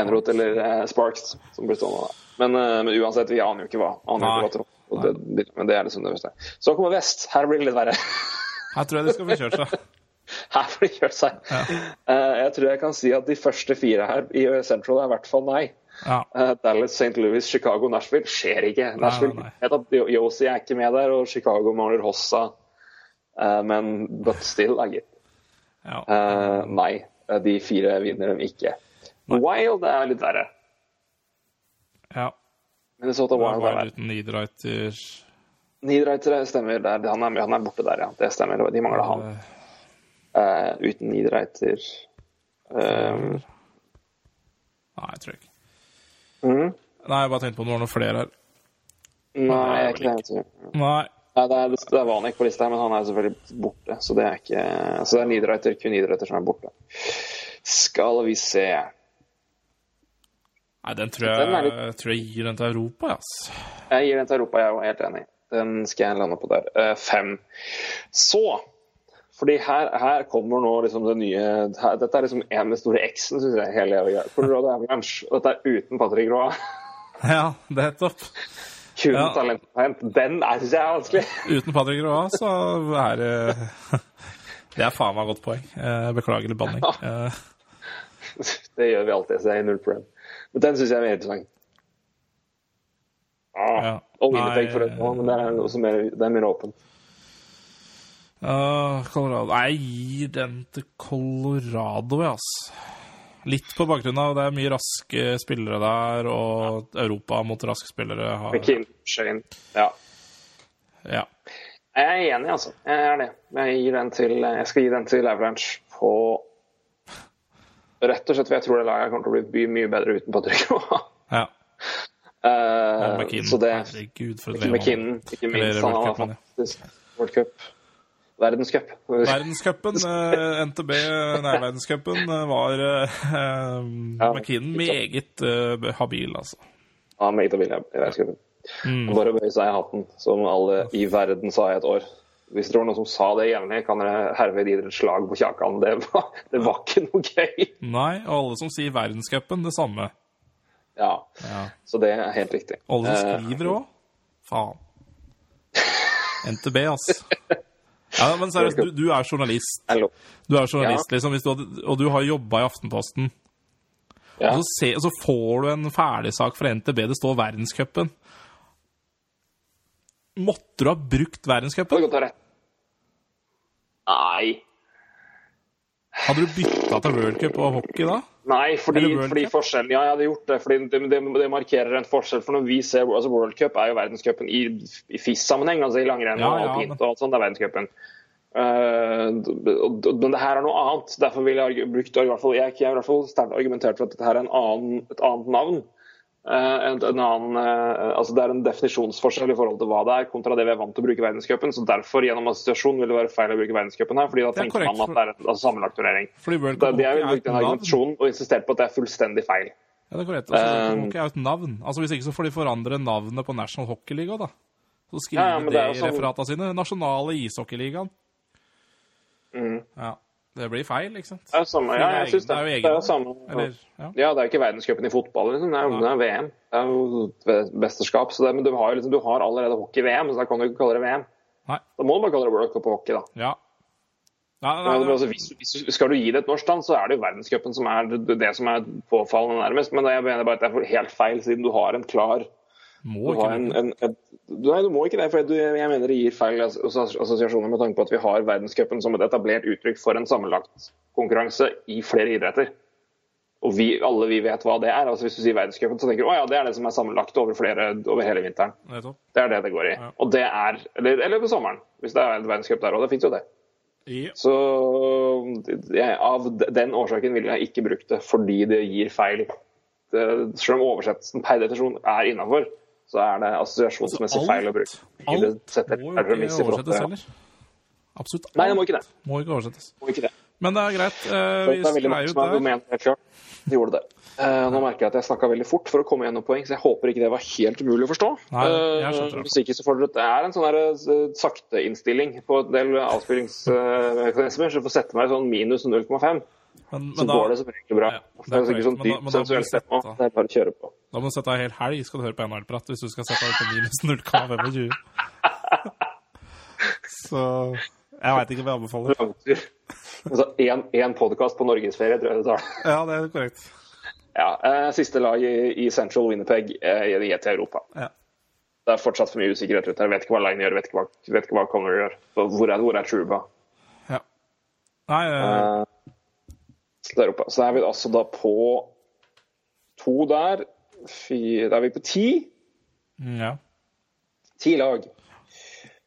Eneroth eller uh, Sparks som blir stående der. Men, uh, men uansett, vi aner jo ikke hva. Aner ikke hva og det, men det er liksom det verste. Så kommer Vest. Her blir det litt verre. [LAUGHS] Her tror jeg de skal få kjørt seg. Her får de kjørt seg. Eh, jeg tror jeg kan si at de første fire her i Central er i hvert fall nei. Ja. Eh, Dallas, St. Louis, Chicago, Nashville skjer ikke. Nashville, nei. Vet er ikke med der, og Chicago mangler Hossa. Eh, men but still, da, gitt. ja. Eh, nei, de fire vinner dem ikke. Wild er litt verre. ja. Minnesota Det Wild er verre. uten Niederreiter Niederreiter stemmer. Der. Han, er, han er borte der, ja. Det stemmer. De mangler han. Uh, uten nidreiter um, Nei, jeg tror ikke. Mhm. Nei, jeg bare tenkte på om det var noen flere her. Nei, jeg er ikke det. Nei. Nei, det er, det er Vanek på lista, her, men han er selvfølgelig borte. Så det er ikke Så det er Niederreiter, kun Niederreiter som er borte. Skal vi se Nei, den tror Den jeg, litt- tror jeg gir den til Europa, ass. Jeg gir den til Europa, jeg er jo helt enig. Den skal jeg lande på der. Uh, fem. Så fordi her, her kommer nå liksom det nye her, Dette er liksom en med store X-en, syns jeg. hele greia. Dette er uten Patrick Roa. [LAUGHS] Ja, det er topp. Kun Ja. talent. Den syns jeg er vanskelig. [LAUGHS] Uten Patrick Roa, så er det [LAUGHS] Det er faen meg godt poeng. Eh, Beklager litt banning. Ja. Det gjør vi alltid, så det er null problem. Men den syns jeg er mer interessant. Ah, Ja. Og Winnerpeg for øvrig, men det er, noe som er, det er mer åpent. Uh, Colorado Nei, gir den til Colorado, ja, ass. Litt på bakgrunn av det er mye raske spillere der, og Europa mot raske spillere har Kim Shane. Ja. Ja. Jeg er enig, altså. Jeg er det. Jeg, til, jeg skal gi den til Avalanche på Rett og slett for jeg tror det laget kommer til å bli mye bedre uten Patrick Roa. ja. Uh, Og McKinnon. så det Herregud, for et McKinnon, ikke minst. Eller Han har fantastisk World Cup. Verdenscup. Verdenscupen, [LAUGHS] eh, NTB, nei, verdenscupen eh, var eh, eh, Ja, McKinnon meget eh, habil, altså. Ja, meget habil ja, i verdenscupen. Mm. Bare bøye seg i hatten, som alle i verden sa i et år. Hvis det var noen som sa det jevnlig, kan dere herved gi dere et slag på kjakan. Det var, det var ikke noe gøy. Nei, og alle som sier verdenscupen, det samme. Ja, Ja. så det er helt riktig. Alle som Eh, skriver òg. Faen. [LAUGHS] NTB, ass. Ja, men seriøst, du, du er journalist. Du er journalist, liksom, du hadde, og du har jobba i Aftenposten. Ja. Og så, se, og så får du en ferdigsak fra NTB, det står verdenscupen. Måtte du ha brukt verdenscupen? Nei. Hadde du bytta til World Cup og hockey da? Nei, fordi, fordi forskjellen Ja, jeg hadde gjort det. fordi det, det, det markerer en forskjell. For når vi ser altså World Cup, er jo verdenscupen i, i FIS-sammenheng, altså i langrenn Ja, og ja, alpint men- og alt sånt. Det er verdenscupen. Og- og- men det her er noe annet. Derfor vil jeg brukt i hvert fall, jeg, jeg har i hvert fall sterkt argumentert for at dette her er en annen, et annet navn. Eh, en, en annen, eh, altså Det er en definisjonsforskjell i forhold til hva det er, kontra det vi er vant til å bruke verdenscupen. Så derfor, gjennom assosiasjon, vil det være feil å bruke verdenscupen her. fordi da er tenker korrekt, man at det er en altså, sammenlagt turnering. Er jeg vil bruke den argumentasjonen og insistert på at det er fullstendig feil. Ja, det er korrekt. Altså, Um, er jo et navn. Altså, Hvis ikke så får de forandre navnet på National Hockey League òg, da. Så skriver Ja, ja, de i sånn- referatene sine. Nasjonale ishockeyligaen. Mm. Ja. Det blir feil, ikke sant? Det er samme, ja, jeg synes det. Det er jo Det er samme. Eller, ja. Ja, det er jo ikke verdenscupen i fotball, liksom. det er jo det er VM. Det er jo mesterskap. Det, men du har, liksom, du har allerede hockey-VM, så da kan du ikke kalle det VM. Nei. Da må du bare kalle det World Cup og hockey, da. Ja. Nei, nei, nei, altså, hvis, hvis, skal du gi det et norsk navn, så er det jo verdenscupen som er det, det som er påfallende nærmest. Men jeg mener bare at det er helt feil, siden du har en klar må ikke en, en, en, Nei, du må ikke det. for du, Jeg mener det gir feil assosiasjoner med tanke på at vi har verdenscupen som et etablert uttrykk for en sammenlagt konkurranse i flere idretter. Og vi, alle vi vet hva det er. altså Hvis du sier verdenscupen, så tenker du å ja, det er det som er sammenlagt over, flere, over hele vinteren. Det er det det går i. Ja. Og det er, eller, eller på sommeren, hvis det er en verdenscup der òg. Det fins jo det. Ja. Så jeg, av den årsaken ville jeg ikke brukt det, fordi det gir feil. Det, selv om oversettelsen per definisjon er innafor, så er det assosiasjonsmessig Altså, feil å bruke. Alt må jo ikke oversettes heller. Absolutt alt Nei, det må ikke det. må ikke oversettes. Må ikke det. Men det er greit. Uh, vi sklei ut der. De gjorde det. Uh, nå merker jeg at jeg snakka veldig fort for å komme gjennom poeng, så jeg håper ikke det var helt umulig å forstå. Nei, jeg. Eh, hvis ikke så får dere Det er en sånn eh, sakteinnstilling på en del avspillingsmekanismer, så jeg får sette meg i sånn minus 0,5. Men, Så da, går det som regel bra. Ja, det er det er sikkert sånn Men du sette- tema. Det er bare å kjøre på. da må du sette av en hel helg, skal du høre på NHL-prat hvis du skal sette av på minus 0,25. [LAUGHS] Så jeg veit ikke hva jeg anbefaler. Altså én podkast på norgesferie, tror jeg det tar. Ja, det er korrekt. Ja, eh, siste lag i, i Central Winnerpeg eh, i til Europa. Ja. Det er fortsatt for mye usikkerhet rundt her. Vet ikke hva Line gjør, vet ikke hva, vet ikke hva Connor gjør. Hvor er, hvor er Truba? ja. Nei, eh, Eh, oppe. Så er vi altså da på to der. Fire, da er vi på ti. ja. Ti lag.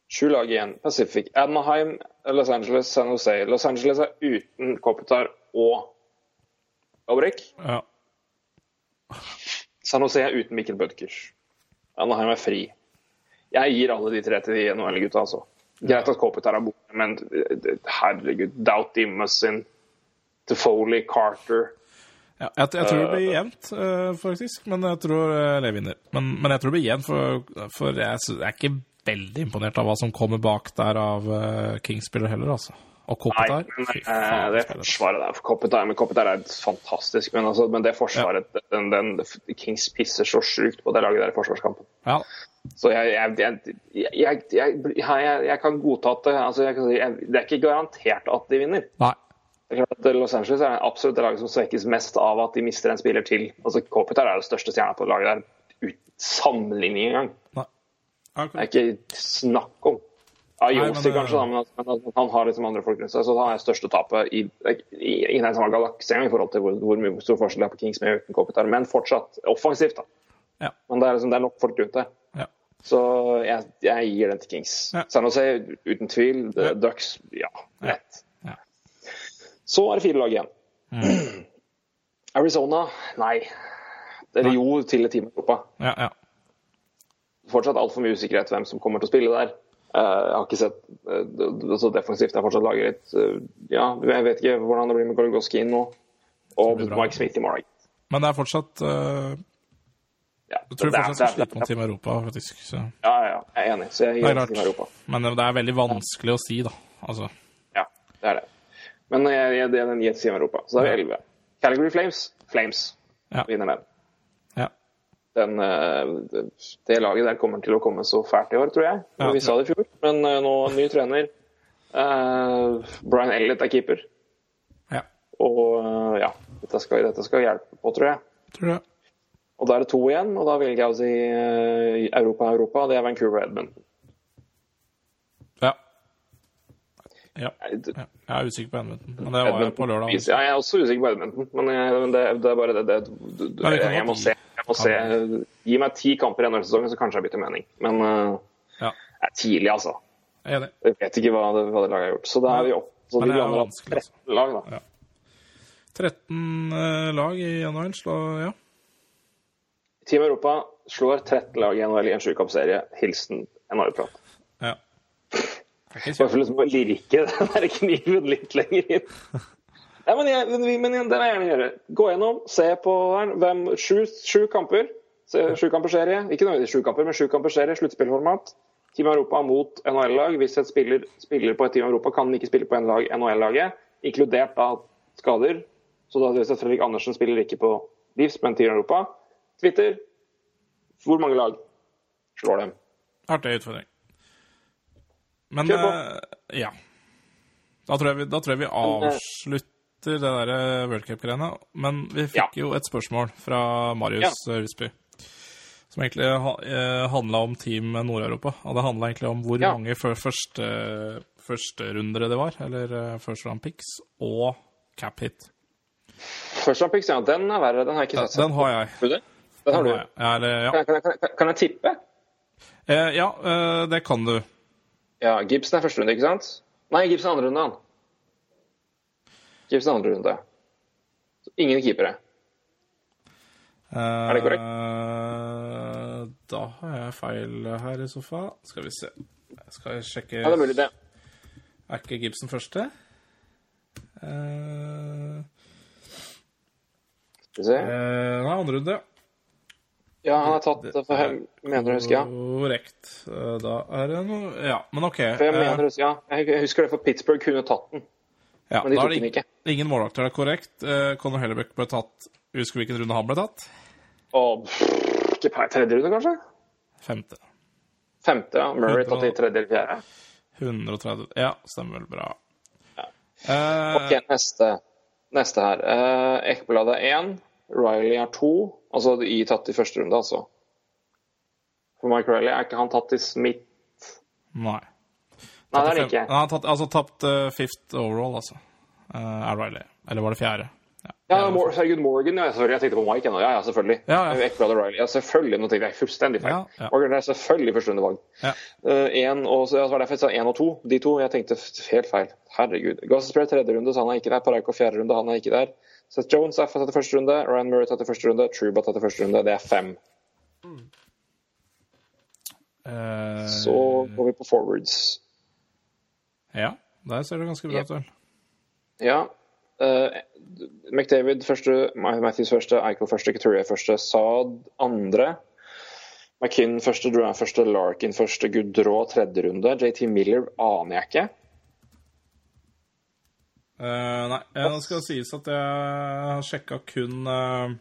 Sju lag igjen. Pacific. Anaheim, Los Angeles, San Jose. Los Angeles er uten Kopitar og Obrik. ja. San Jose er uten Mikkel Bødkers. Anaheim er fri. Jeg gir alle de tre til de NHL-gutta, altså. Greit at Kopitar er borte, men eh, herregud. Doughty, Mussin, Foley, Carter Ja, jeg, jeg tror det blir jevnt, eh, faktisk. Men jeg tror uh, vinner. Men, men jeg tror det blir jevnt, for, for jeg, jeg er ikke veldig imponert av hva som kommer bak der av uh, Kings-spiller heller, altså. Og Nei, Kopitar. men Fy eh, faen, det forsvaret der for Kopitar, men Kopitar er fantastisk. Men, altså, men det forsvaret den, den, Kings pisser så sjukt på det laget der i forsvarskampen. Ja, Så jeg, jeg, jeg, kan godta at det altså Det er ikke garantert at de vinner. nei. Det er klart at Los Angeles er absolutt det laget som svekkes mest av at de mister en spiller til. Altså Kopitar er jo største stjerna på laget der, uten sammenligning engang. Det er ikke snakk om. Ja, Nei, kanskje, da, men, men altså, han har liksom andre folk rundt seg, så han er største tapet i, i, i den samme galakse engang i forhold til hvor, hvor mye stor forskjell det er på Kings med uten Kopitar. Men fortsatt offensivt, da. Ja. Men det er, liksom, det er nok folk rundt det. Ja. Så jeg, jeg gir den til Kings. Ja. San Jose, uten tvil. Ja. Ducks, ja, lett. Så er det fire lag igjen. Arizona, nei. Eller Nei. jo, til et Team Europa. Ja, ja. fortsatt altfor mye usikkerhet hvem som kommer til å spille der. Eh, jeg har ikke sett eh, det- det- så defensivt. Jeg har fortsatt laget litt eh, Ja, jeg vet ikke hvordan det blir med Gorgoskin nå. Og. Mike Smith i morgen. Men det er fortsatt uh, Ja, Jeg tror det fortsatt skal slite mot Team Europa, faktisk. Så. Ja, ja, jeg er enig. Så jeg gir til Europa. Men det er veldig vanskelig å si, da. Altså, Ja, det er det. Men jeg, jeg, det er den gir i Europa. Så da er vi 11. Calgary Flames. Flames Ja. vinner den. ja. den, eh, det- det laget der kommer til å komme så fælt i år, tror jeg. Ja, vi sa det i fjor, men eh, nå ny trener. Uh, Brian Elliot er keeper. ja. Og ja, dette skal, dette skal hjelpe på, tror jeg. Tror jeg. Og da er det to igjen, og da velger jeg å si eh, Europa, Europa. Det er Vancouver og Edmund. Ja. Ja. Jeg er usikker på Edmonton, men det var jeg på lørdag. Ja, jeg er også usikker på Edmonton, men, jeg, men det, det er bare det, det, du, du, jeg, jeg, må se. Jeg må se. Gi meg ti kamper i denne sesongen, så kanskje jeg bytter mening. Men eh, Ja, det er tidlig, altså. jeg. Vet ikke hva det, hva det laget har gjort. Så da er vi opp. Så Men de det er blander opp vanskelig, altså. 13 lag, da. 13 eh, lag i NHL, så ja. Team Europa slår 13 lag i NHL i en sjukampserie. Hilsen NHL-prat. Det er Bare for liksom å lirke [LAUGHS] den der kniven litt lenger inn. [LAUGHS] Nei, men, jeg, men, men den vil jeg gjerne gjøre. Gå gjennom, se på. Hvem, sju, sju kamper. Se, sju kamper-serie, Ikke nødvendigvis sju kamper, men sju kamper-serie, Sluttspillformat. Team Europa mot NHL-lag. Hvis et spiller spiller på et Team Europa, kan den ikke spille på en lag NHL-laget, inkludert da skader. Så da hvis Fredrik Andersen spiller ikke på Livs, men Team Europa. Twitter. Hvor mange lag slår dem? Artig utfordring. Men Kjør på. Uh, ja. Da tror vi, da tror jeg vi avslutter det der eh, World Cup-greiene. Men vi fikk jo et spørsmål fra Marius ja. Husby. Som egentlig ha, eh, handla om Team Nord-Europa. Og det handla egentlig om hvor Ja. mange første, førsterundere det var. Eller eh, first round picks. Og cap hit. First round picks, ja, den er verre. Den har jeg ikke sett. den har jeg. Den har du. Ja, eller, ja. Kan, jeg- kan, jeg- kan, jeg- tippe? Eh, ja eh, det kan du. Ja, Gibson er første runde, ikke sant? Nei, Gibson er andre runde, han. Gibson er andre runde. Så ingen keepere. Er det korrekt? Eh, Da har jeg feil her i sofa. Skal vi se. Skal jeg sjekke Ja, det er mulig, det. Er ikke Gibson første? Uh, Skal vi se. Uh, nei, andre runde. Ja, han er tatt for jeg mener jeg husker, ja. Korrekt. Eh, Da er det noe Ja, men OK. For jeg eh, mener, ja. Jeg husker det, for Pittsburgh kunne tatt den. ja, men de tok det den ikke. ingen målvakter. Det er korrekt. Eh, Conor Hellebuck ble tatt Husker hvilken runde han ble tatt? Å, ikke per tredje runde, kanskje? Femte. Femte, ja. Murray tatt i tredje eller fjerde. 130 Ja, stemmer vel bra. Ja. Uh, Ok, neste, neste her. Uh, Ekblad er én. Riley er to. Altså i tatt i første runde, altså. For Mike Riley er ikke han tatt i Smith Nei. Nei, det er det ikke. Han har tatt, altså tapt uh, fifth overall, altså. Uh, er Riley. Eller var det fjerde? Ja, Mor herregud, Morgan. Ja, selvfølgelig. Jeg tenkte på Mike ennå. Ja, ja, selvfølgelig. Ja, ja. Ekblad og Riley. Ja, selvfølgelig. Nå tenkte jeg fullstendig feil. Ja, ja. Morgan er selvfølgelig førsterundevalg. Ja. Uh, en, og så, ja, så var det derfor jeg sa én og to. De to. Jeg tenkte helt feil. Herregud. Gassespray tredje runde, så han er ikke der. Paraiko fjerde runde, han er ikke der. Seth Jones er tatt i første runde. Ryan Murray tatt i første runde. Truba tatt i første runde. Det er fem. Uh, Så går vi på forwards. Ja, der ser det ganske bra ut, vel. Ja. Uh, McDavid første, Matthews første, Eichel første, Couturier første, Saad andre. McKinn første, Drouin første, Larkin første, Gudrå tredje runde. JT Miller aner jeg ikke. Eh, nei, det nå skal det sies at jeg har sjekka kun uh,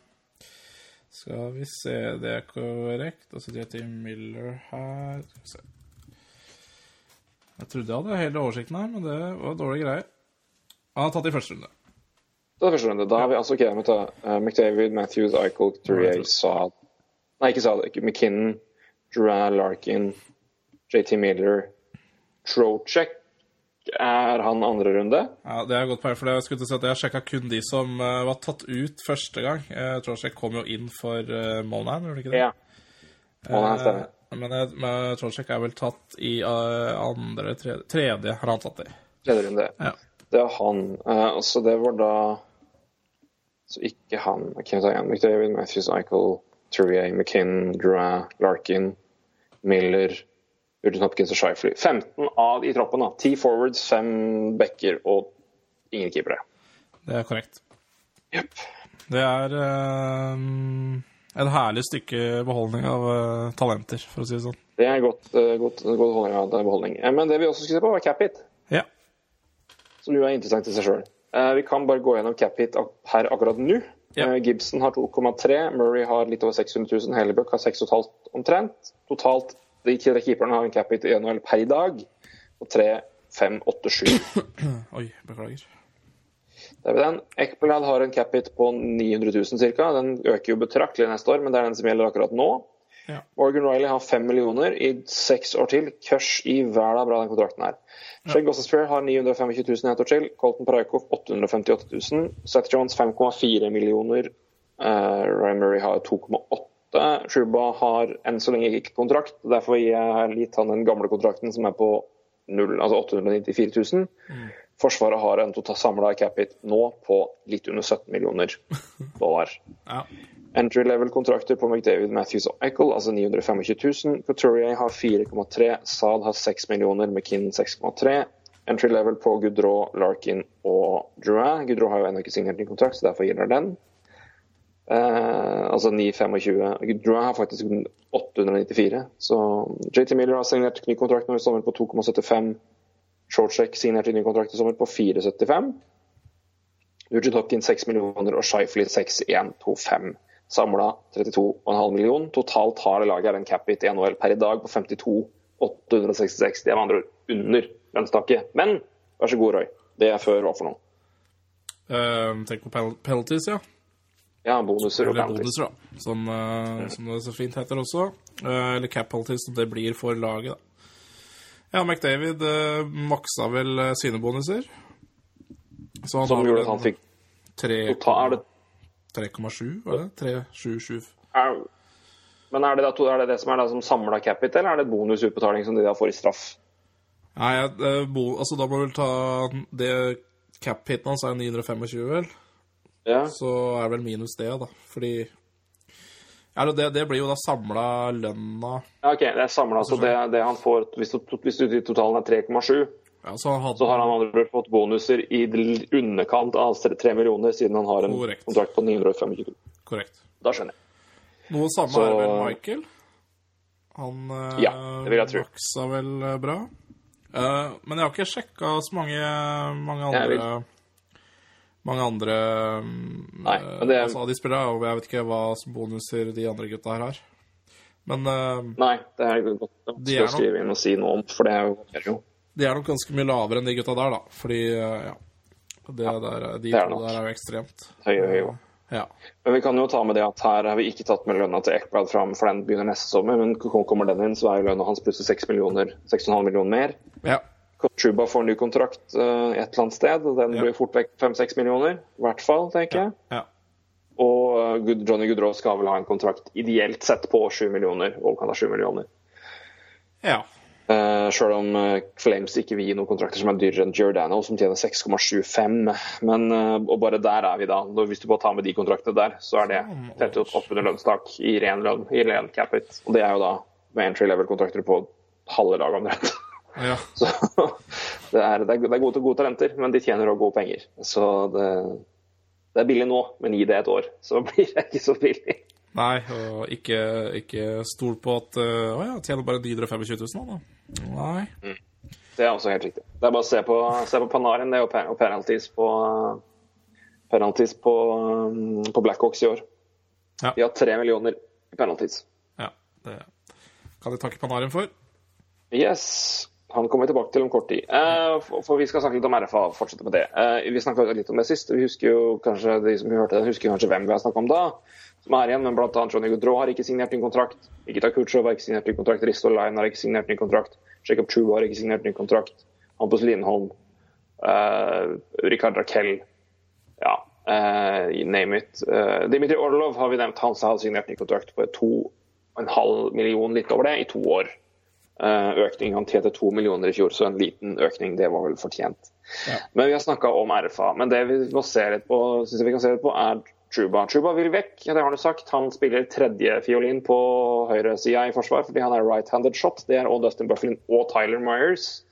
Skal vi se, det er korrekt. Og så JT Miller her Skal vi se. Jeg trodde jeg hadde hele oversikten her, men det var dårlige greier. Han har tatt i første runde. Det er første runde. Da har vi altså, ok, jeg må ta uh, McDavid, Matthews, Eichel, Couturier, Saad Nei, ikke Saad. McKinnon, Duran, Larkin, JT Miller, Trocek. Er han andre runde? Ja, Det er godt poeng, for det jeg skulle til å si at jeg sjekka kun de som uh, var tatt ut første gang. Jeg tror jeg kom jo inn for uh, Monahan, gjorde det ikke det? Ja. Stemmer. Eh, men men er vel tatt i uh, andre tredje, tredje har han tatt i. Tredje runde. Ja. Det er han. Uh, så det var da Så ikke han. Tar igjen? McDavid, Matthews, Eichel, Turier, McKinn, Drouin, Larkin, Miller, Urton Hopkins og Shifley. 15 av i troppen. da. 10 forwards, 5 backer og ingen keepere. Det er korrekt. Jepp. Det er eh, et herlig stykke beholdning av uh, talenter, for å si det sånn. Det er godt, uh, godt, godt holdning av beholdning. Eh, Men det vi også skulle se på, var cap hit, Ja. som jo er interessant i seg sjøl. Vi kan bare gå gjennom cap hit her akkurat nå. Ja. Gibson har 2,3, Murray har litt over 600 000, Hellebuck har 6,5 omtrent. Totalt de tre keeperne har en cap hit i NHL per i dag på 3, 5, 8, 7. Oi, beklager. Der er den. Ekblad har en cap hit på 900 000 ca. Den øker jo betraktelig neste år, men det er den som gjelder akkurat nå. Ja. Morgan Riley har 5 millioner i seks år til. Kørs i verda bra den kontrakten her. Shane Gossespierre har 925 000 i ett år til. Colton Paraikov 858 000. Seth Jones 5,4 millioner. Uh, Ryan Murray har 2,8. Shuba har enn så lenge ikke kontrakt. Derfor gir jeg litt han den gamle kontrakten som er på 0, altså 894 000. Forsvaret har en total samla capit nå på litt under 17 millioner [LAUGHS] dollar. Ja. Entry level-kontrakter på McDavid, Matthews og Eichel, altså 925 000. Couturier har 4,3. Saad har 6 millioner, McKinn 6,3. Entry level på Gudrå, Larkin og Drouin. Gudrå har jo ennå ikke signert ny kontrakt, så derfor gjelder den. Eh, altså 9,25. Drouin har faktisk 894. Så JT Miller har signert ny kontrakt nå i sommer på 2,75. Shortcheck signerte ny kontrakt i sommer på 4,75. Nugent Hopkins 6 millioner og Shifley 6,125. Samla 32,5 millioner. Totalt har det laget en cap hit i NHL per i dag på 52,866. Det er med andre ord under lønnstaket. Men vær så god, Roy. Det er før hva for noe? Uh, tenk på pen- penalties, ja. Ja, bonuser og bonuser, da. Som, uh, som det så fint heter også. Uh, eller cap penalties, som det blir for laget, da. Ja, McDavid uh, maksa vel sine bonuser. Så han Som gjorde at han fikk tre- total, er det 3,7, var det? 3,77 er, Men er det, da, er det det som er da som samla capital eller er det bonusutbetaling som de da får i straff? Nei, bo, altså da må vi vel ta det cap-hiten hans er 925, vel? Ja. Så er det vel minus det, da. Fordi ja, det, det blir jo da samla lønna ja, OK, det er samla. Så det, det han får Hvis, hvis totalen er 3,7, ja, Så hadde så har han andre fått bonuser i underkant av 3 millioner, siden han har en Korrekt. kontrakt på 925 000. Korrekt. Da skjønner jeg. Noe samme Så- er vel Michael. Han eh, Ja, maksa vel eh, bra. Eh, men jeg har ikke sjekka så mange, mange andre Mange andre mm, Nei, eh, men det- altså, av de spillerne. og jeg vet ikke hva som bonuser de andre gutta her har. Men eh, Nei, det er godt De er skrive inn og si noe om, for det er jo, de er nok ganske mye lavere enn de gutta der, da. Fordi, eh, ja det der, De det er to nok. der er jo ekstremt. Høy, høy, høy. Ja. Men vi kan jo ta med det at her har vi ikke tatt med lønna til Ekblad fram, for den begynner neste sommer. Men kommer den inn, så er jo lønna hans plutselig 6 millioner, 6,5 millioner mer. ja. Chuba får ny kontrakt eh, et eller annet sted, og den Ja. blir fort vekk 5-6 millioner. I hvert fall, tenker jeg. ja. Og eh, Johnny Gudrow skal vel ha en kontrakt ideelt sett på 7 millioner. overkant av 7 millioner. ja. Uh, Sjøl om eh, Flames ikke vil gi noen kontrakter som er dyrere enn Giordano, som tjener 6,75. Men uh, og bare der er vi da. Hvis du bare tar med de kontraktene der, så er det tett oppunder lønnstak i ren lønn, i ren capit. Og det er jo da med entry level-kontrakter på halve laget omtrent. Ja. [LAUGHS] Så det er, det er, det gode, gode talenter, men de tjener også gode penger. Så det, det er billig nå, men gi det et år, så [LAUGHS] blir det ikke så billig. Nei, og ikke, ikke stol på at uh, Å ja, tjener bare 925 000 nå, da. Nei. Det er også helt riktig. Det er bare å se på, se på Panarin det, og pe- og penalties på, penalties på, på Blackhawks i år. Ja. De har tre millioner i penalties. Ja, det kan de takke Panarin for. Yes. Han kommer vi tilbake til om kort tid. Eh, for, Vi skal snakke litt om RFA. fortsette med det. Eh, vi snakka litt om det sist. Vi husker jo kanskje de som hørte den, husker kanskje hvem vi har snakka om da. Som er igjen, men blant annet Johnny Gaudreau har ikke signert ny kontrakt. Nikita Kutsjov har ikke signert ny kontrakt. Risto Line har ikke signert ny kontrakt. Jacob True har ikke signert ny kontrakt. Hampus Lindholm. Uh, Rikard Rakell. Ja, uh, name it. Uh, Dimitri Orlov har vi nevnt. Han har signert ny kontrakt på to en halv million, litt over det, i to år. Eh, økning. Han tjente to millioner i fjor, så en liten økning. Det var vel fortjent. Ja. Men vi har snakka om RFA. Men det vi må se litt på, synes jeg vi kan se litt på, er Truba. Truba vil vekk, det har han jo sagt. Han spiller tredjefiolin på høyresida i forsvar fordi han er right-handed shot. Det er også Dustin Bufflin og Tyler Myers.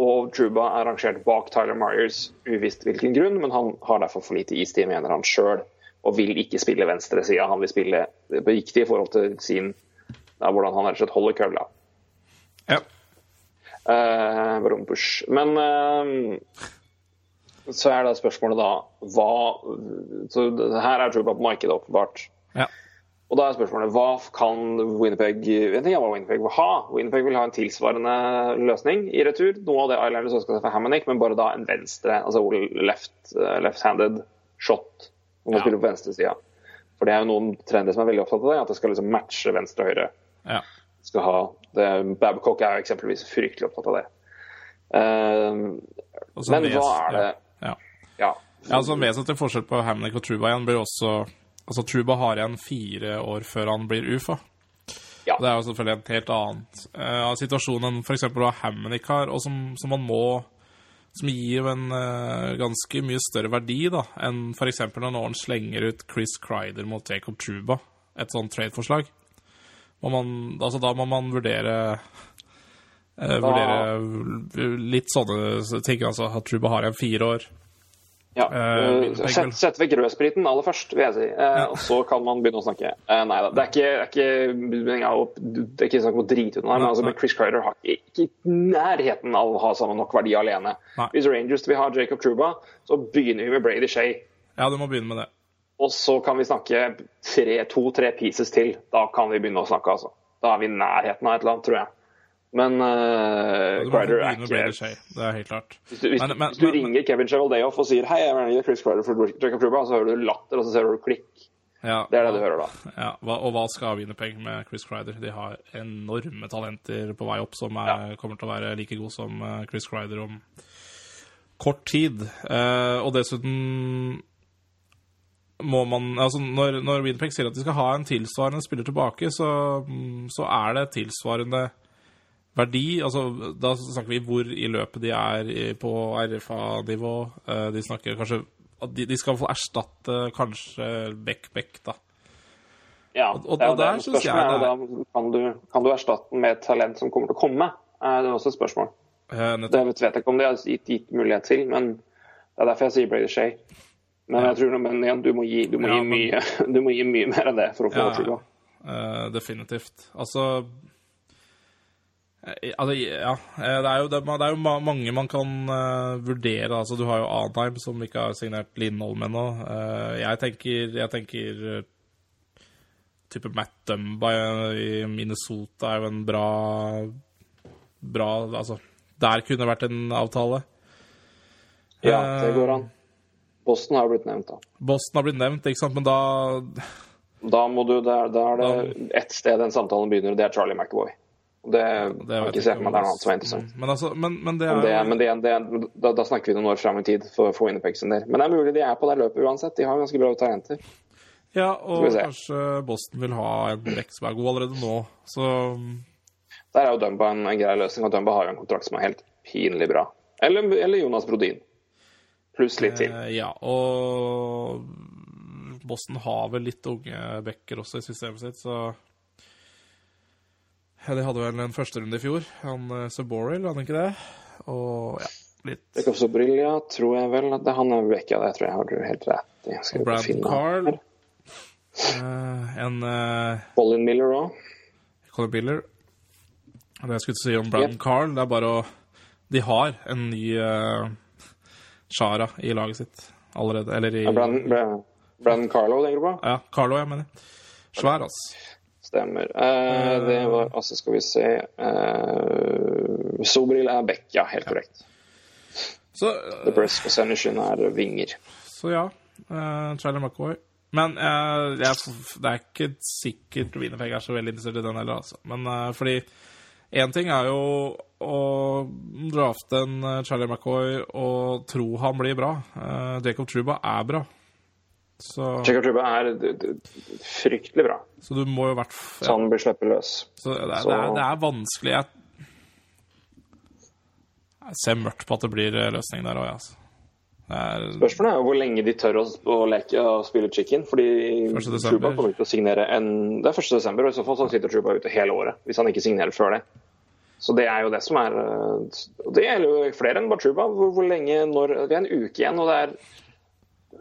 Og Truba er rangert bak Tyler Myers, uvisst hvilken grunn, men han har derfor for lite istid, mener han sjøl, og vil ikke spille venstresida. Han vil spille på riktig i forhold til sin da, hvordan han rett og slett holder kølla. Ja. Eh, Brumbush. Men eh, så er da spørsmålet da hva Så her er Truba på markedet, åpenbart. ja. Og da er spørsmålet hva kan Winnipeg En ting er hva Winnipeg vil ha. Winnipeg vil ha en tilsvarende løsning i retur. Noe av det Islanders ønska seg for Hammonick, men bare da en venstre, altså left-handed left-handed shot. Om man Ja. spiller på venstresida. For det er jo noen trender som er veldig opptatt av det, at det skal liksom matche venstre og høyre. ja. Skal ha det, Babcock er eksempelvis fryktelig opptatt av det. Uh, men hva er det Ja. Ja. Ja, altså En vesentlig forskjell på Hamnick og Truba igjen blir også Altså Truba har igjen fire år før han blir UFA. Ja. Det er jo selvfølgelig en helt annen uh, situasjon enn f.eks. hva Hamnick har, og som, som man må Som gir en uh, ganske mye større verdi da enn f.eks. når noen slenger ut Chris Crider mot Jacob Truba, et sånt trade-forslag. Må man- Altså Da må man vurdere eh, Vurdere litt sånne ting. Altså at Truba har igjen fire år. Ja. Eh, eh, sett, sett vekk rødspriten aller først, vil jeg si. Eh, Og så kan man begynne å snakke. Eh, nei da. Det er ikke, det er ikke, ja, det er ikke snakk om å drite ut noe men altså, men Chris Crider har ikke, i nærheten av å ha samme nok verdi alene. Nei. Hvis Rangers vil ha Jacob Truba, så begynner vi med Brady Shea. Ja, du må begynne med det. Og så kan vi snakke tre- to-tre pieces til. Da kan vi begynne å snakke, altså. Da er vi i nærheten av et eller annet, tror jeg. Men uh, Crider er ikke. Det er helt klart. Hvis du, hvis, Men- men- hvis du men- ringer Kevin Chevaldeoff og sier hei, jeg vil gi Chris Kreider for Jacob Truba, så hører du latter, og så ser du klikk. Ja, Det er det du hører da. [LAUGHS] Ja, og hva skal Winnerpeg med Chris Crider? De har enorme talenter på vei opp som er, kommer til å være like gode som eh, Chris Crider om kort tid. Uh, og dessuten må man Altså, når, når Winnerpeg sier at de skal ha en tilsvarende spiller tilbake, så, så er det tilsvarende verdi. Altså, da snakker vi hvor i løpet de er på RFA-nivå. Eh, de snakker kanskje at de, de skal få erstatte kanskje Beck-Beck, da. Ja, Og- og det er jo det. Spørsmålet da kan du, kan du erstatte den med et talent som kommer til å komme? Eh, Det er også et spørsmål. Eh. Det vet jeg ikke om de har gitt, gitt mulighet til, men det er derfor jeg sier Brady Shea. Men jeg tror men igjen, du må gi, du må Ja, gi, men- mye, [LAUGHS] du må gi mye mer enn det for å få Ja, det. Eh, definitivt. Altså eh, altså, ja, eh, det er jo, det, det er jo mange man kan uh, vurdere. Altså, du har jo Anheim, som ikke har signert Lindholm ennå. Uh, jeg tenker, jeg tenker uh, type Matt Dumba i Minnesota er jo en bra Bra Altså, der kunne vært en avtale. Ja, det går an. Boston har jo blitt nevnt, da. Boston har blitt nevnt, ikke sant, men da Da, må du, da, da er det ett sted den samtalen begynner, og det er Charlie McAvoy. Det, Det jeg ikke se for meg det er noe annet som er Mm, interessant. Men, altså, men, men det er Men, det, men det, det, da, da snakker vi noen år fram i tid for, for Winnipeg sin del. Men det er mulig de er på det løpet uansett. De har ganske bra talenter. Ja, og kanskje Boston vil ha en bekk som er god allerede nå. Så Der er jo Dumba en, en grei løsning, og Dumba har jo en kontrakt som er helt pinlig bra. Eller, eller Jonas Brodin. Pluss litt til. eh, ja, og Boston har vel litt unge backer også i systemet sitt, så ja, De hadde vel en førsterunde i fjor. Han uh, Suboril, hadde han ikke det? Og ja, litt Jacob Sobrilia tror jeg vel at det, Han er vekka, det tror jeg har du helt rett i. Vi Brandon Carl. Eh, en uh, Colin Miller òg. Colin Miller. Det jeg skulle si om Brandon Carl, det er bare å De har en ny uh, Shara i laget sitt allerede. Eller i Brandon, Brandon, Carlo, tenker du på? Ja, Carlo, jeg mener. Svær, altså. Stemmer. Eh, det var Altså, skal vi se eh, Sobril er back, ja. Helt korrekt. Så, The Press og Senishin er vinger. så ja. eh, Charlie McCoy. Men eh, jeg, det er ikke sikkert Winnipeg er så veldig interessert i den heller, altså. Men eh, fordi én ting er jo å drafte en eh, Charlie McCoy og tro han blir bra. Eh, Jacob Truba er bra. Så, Jacob Truba er fryktelig bra. så du må jo hvert fall Så han blir sluppet løs. Så det, er- Så- det, er, det er vanskelig. Jeg, jeg ser mørkt på at det blir eh, løsning der òg, altså. Er Spørsmålet er hvor lenge de tør å, å leke og spille chicken. fordi Truba kommer ikke til å signere en, Det er 1. desember, og i så fall så sitter Truba ute hele året. Hvis han ikke signerer før det. Så det er jo det som er eh, Det gjelder jo flere enn Bachuba. Hvor, hvor lenge når Vi er en uke igjen, og det er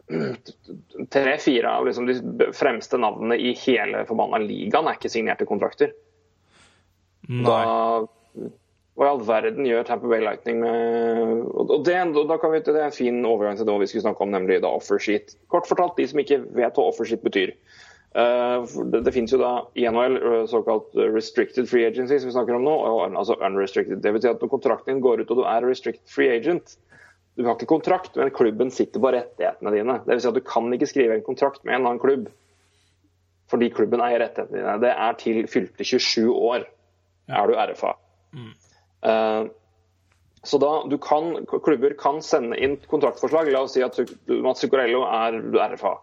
[CLEARS THROAT] tre-fire av liksom de fremste navnene i hele forbanna ligaen er ikke signerte kontrakter. Nei. Da, hva i all verden gjør Tamper Bay Lightning med og det, og da kan vi, det er en fin overgang til det vi skulle snakke om, nemlig da offersheet. Kort fortalt, de som ikke vet hva offersheet betyr. Eh, det, det finnes jo da i NHL eh, såkalt restricted free agency, som vi snakker om nå, og altså unrestricted. Det betyr at når kontrakten din går ut og du er restricted free agent, du har ikke kontrakt, men klubben sitter på rettighetene dine. Det vil si at du kan ikke skrive en kontrakt med en annen klubb fordi klubben eier rettighetene dine. Det er til fylte 27 år er du RFA. Eh, så da du kan, klubber kan sende inn kontraktforslag. La oss si at Mats Zuccarello er RFA.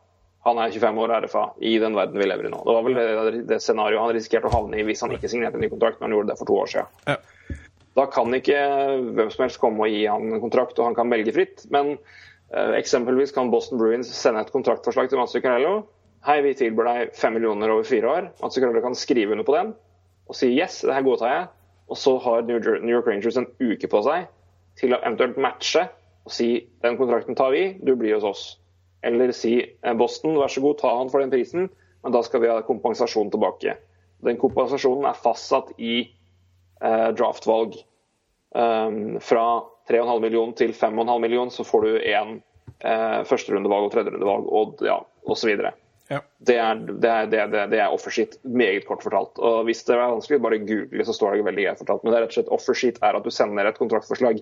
Han er 25 år RFA i den verden vi lever i nå. Det var vel det, det scenarioet han risikerte å havne i hvis han ikke signerte en ny kontrakt, men han gjorde det for to år siden. Ja. Da kan ikke hvem som helst komme og gi han en kontrakt, og han kan velge fritt. Men eh, eksempelvis kan Boston Bruins sende et kontraktforslag til Mats Zuccarello. Hei, vi tilbyr deg fem millioner over fire år. Mats Zuccarello kan skrive under på den og si yes, det her godtar jeg. Og så har New New York Rangers en uke på seg til å eventuelt matche og si den kontrakten tar vi, du blir hos oss. Eller si eh, Boston, vær så god, ta han for den prisen, men da skal vi ha kompensasjon tilbake. Den kompensasjonen er fastsatt i eh, draftvalg. Um, fra 3,5 million til 5,5 million så får du én eh, førsterundevalg og tredjerundevalg og ja, osv. Ja. Det er, det, er, det, er, det er offersheet, meget kort fortalt. Og Hvis det er vanskelig, bare google, så står det veldig greit fortalt. Men det er rett og slett offersheet er at du sender et kontraktforslag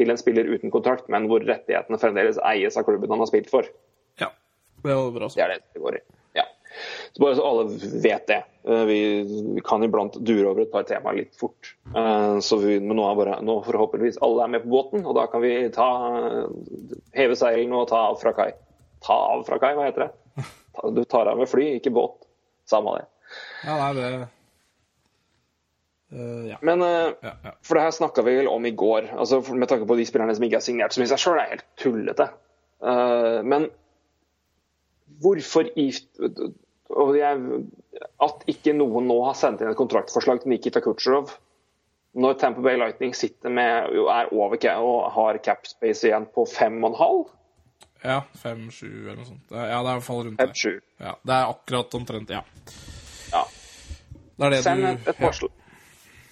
til en spiller uten kontrakt, men hvor rettighetene fremdeles eies av klubben han har spilt for. Det er bra. Det er det det går i. Ja. Så Bare så alle vet det. Eh, Vi, vi kan iblant dure over et par temaer litt fort. Eh, Så vi, men nå er bare, nå forhåpentligvis alle er med på båten, og da kan vi ta, heve seilene og ta av fra kai. Ta av fra kai, hva heter det? [LAUGHS] Du tar av med fly, ikke båt. Samme det. Ja, nei, det Uh, Ja. Men uh, Ja, ja. For det her snakka vi vel om i går, altså med tanke på de spillerne som ikke er signert, som i seg sjøl er helt tullete. Uh, men hvorfor i jeg, At ikke noen nå har sendt inn et kontraktforslag til Nikita Kutsjerov når Tamper Bay Lightning sitter med, er over og har cap space igjen på 5,5? ja fem-sju eller noe sånt. Ja, det er i hvert fall rundt fem, det. Ja, det er akkurat omtrent, ja. Ja. Det er det Send du et, et ja.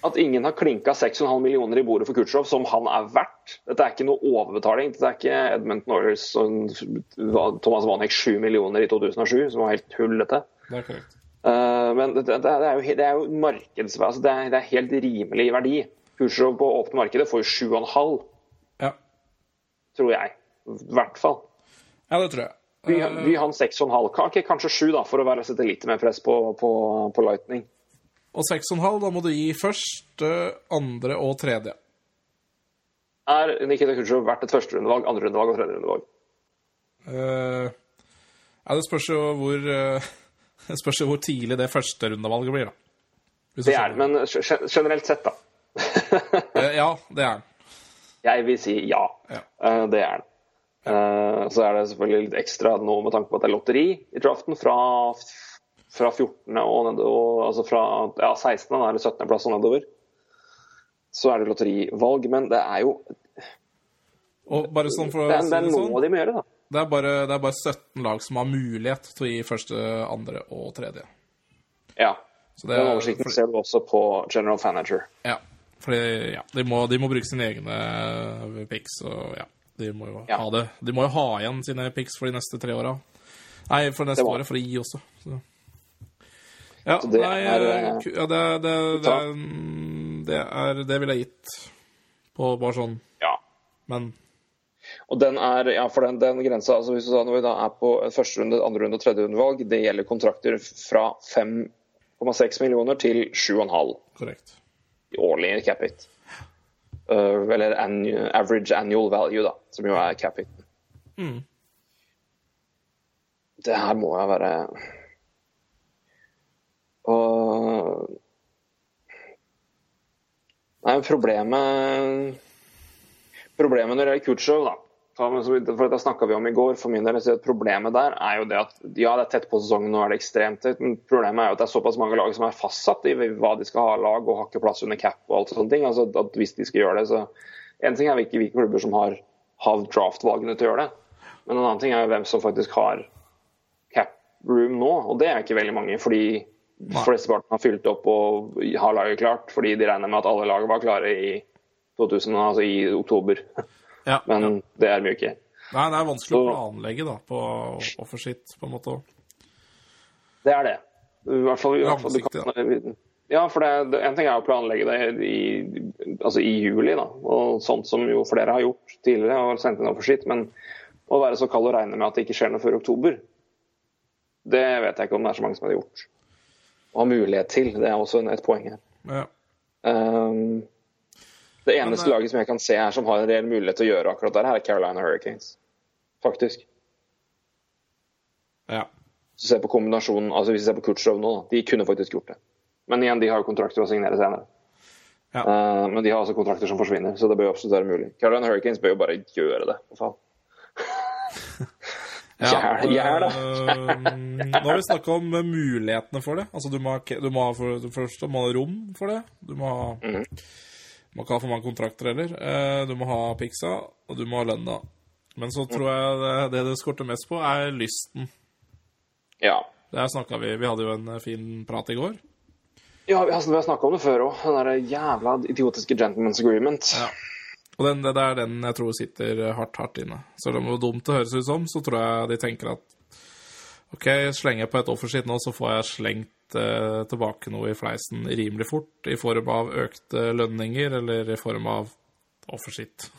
At ingen har klinka 6,5 millioner i bordet for Kutsjov, som han er verdt. Dette er ikke noe overbetaling. Dette er ikke Edmundton Oilers og Thomas Vanek 7 millioner i 2007, som var helt tullete. Det er korrekt. Eh, men det, er jo, det er jo markeds... Altså det, er, det er helt rimelig verdi. Kutsjov på åpne markedet får jo 7,5, Ja. tror jeg. I hvert fall. ja, det tror jeg. Vi, vi har en 6,5, Ka- ok, kanskje 7, da, for å være, sette litt mer press på, på, på Lightning. Og 6,5, da må du gi første, andre og tredje. Er Nikita Kutsjov verdt et førsterundevalg, andrerundevalg og tredjerundevalg? Uh, ja, det spørs jo hvor uh, Det [LAUGHS] spørs jo hvor tidlig det første rundevalget blir, da. Det er det, men generelt sett, da. uh, [LAUGHS] Ja, det er den. Jeg vil si ja. Ja. Uh, Det er den. Uh, Så er det selvfølgelig litt ekstra nå med tanke på at det er lotteri i draften fra, fra 14. og nedover, altså fra ja, 16. Da er 17. plass og nedover. Så er det lotterivalg, men det er jo Og bare sånn for å si det sånn, de gjøre, da. det er, bare, det er bare 17 lag som har mulighet til å gi første, andre og tredje. Ja. Så det Den oversikten oversikten ser du også på General Fanager. Ja, fordi ja, de, må, de må bruke sine egne picks, og ja, de må jo Ja. ha det. De må jo ha igjen sine picks for de neste tre åra. Nei, for neste året, for å gi også. Så. Ja, det nei, er, eh, eh, ja, det, det, det, er, mm, det er Det ville jeg gitt på bare sånn, Ja. men Og den er, ja, for den, den grensa, altså hvis du da, når vi da er på første runde, andre runde og tredje rundevalg, det gjelder kontrakter fra 5,6 millioner til 7,5 korrekt. årlig cap hit. Uh, eller annu, average annual value, da, som jo er cap it Mm. Det her må jo være Nei, problemet Problemet når det gjelder Kutsjov, da, for dette snakka vi om i går. For min del, så Problemet der er jo det at ja, det er tett på sesongen, nå er det ekstremt tett, men problemet er jo at det er såpass mange lag som er fastsatt i hva de skal ha lag, og har ikke plass under cap og alt sånne ting. Altså at Hvis de skal gjøre det, så En ting er hvilke, hvilke klubber som har, har draft-valgene til å gjøre det, men en annen ting er jo hvem som faktisk har cap room nå, og det er ikke veldig mange. fordi flesteparten har fylt opp og har laget klart, fordi de regner med at alle lag var klare i 2000, altså i oktober. [LAUGHS] Ja. Men det er mye ikke. Nei, det er vanskelig å planlegge da, på offersitt, på en måte. Det er det. I hvert fall, i hvert fall du kan, Ja, for det, det, en ting er å planlegge det i, altså i juli, da, og sånt som jo flere har gjort tidligere og sendt inn offersitt, men å være så kald og regne med at det ikke skjer noe før oktober, det vet jeg ikke om det er så mange som har gjort. Har mulighet til. Det er også et poeng her. Ja. Um, det eneste Men, eh, laget som jeg kan se her som har en reell mulighet til å gjøre akkurat det, her er Carolina Hurricanes. Faktisk. ja. Så ser på kombinasjonen, altså hvis vi ser på Kutchov nå, da, de kunne faktisk gjort det. Men igjen, de har jo kontrakter å signere senere. Ja. Eh, men de har også kontrakter som forsvinner, så det bør jo absolutt være mulig. Carolina Hurricanes bør jo bare gjøre det, for faen. Gjør det. øh, nå har vi snakka om øh, mulighetene for det. Altså, du må, du må ha for det første må ha rom for det. Du må, ha, mm. må ikke ha for mange kontrakter heller. Eh, Du må ha piksa, og du må ha lønna. Men så tror jeg det, det det skorter mest på, er lysten. Ja. Der snakka vi Vi hadde jo en fin prat i går. Ja, vi har, vi har snakka om det før òg. Den der jævla idiotiske gentleman's agreement. Ja. Og den, det er den jeg tror sitter hardt, hardt inne. Selv om hvor dumt det høres ut som, så tror jeg de tenker at OK, slenger jeg på et offersitt nå, så får jeg slengt eh, tilbake noe i fleisen rimelig fort, i form av økte lønninger eller i form av offersitt.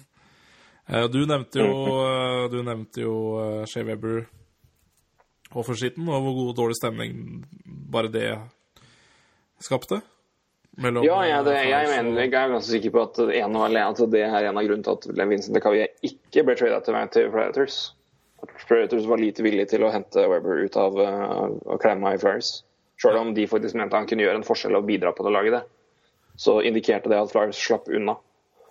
Eh, du nevnte jo, eh, du nevnte jo eh, Shea Weber offersitten, og hvor god og dårlig stemning bare det skapte. Mellom, Ja, jeg, det, jeg, mener, jeg er ganske sikker på at en alene, at det er en av grunnene til at Vincent DeCavie ikke ble tradet til, til Predators. At Predators var lite villige til å hente Weber ut av uh, klemma i Flyers. Selv om de faktisk mente han kunne gjøre en forskjell og bidra på det laget. det. Så indikerte det at Flyers slapp unna.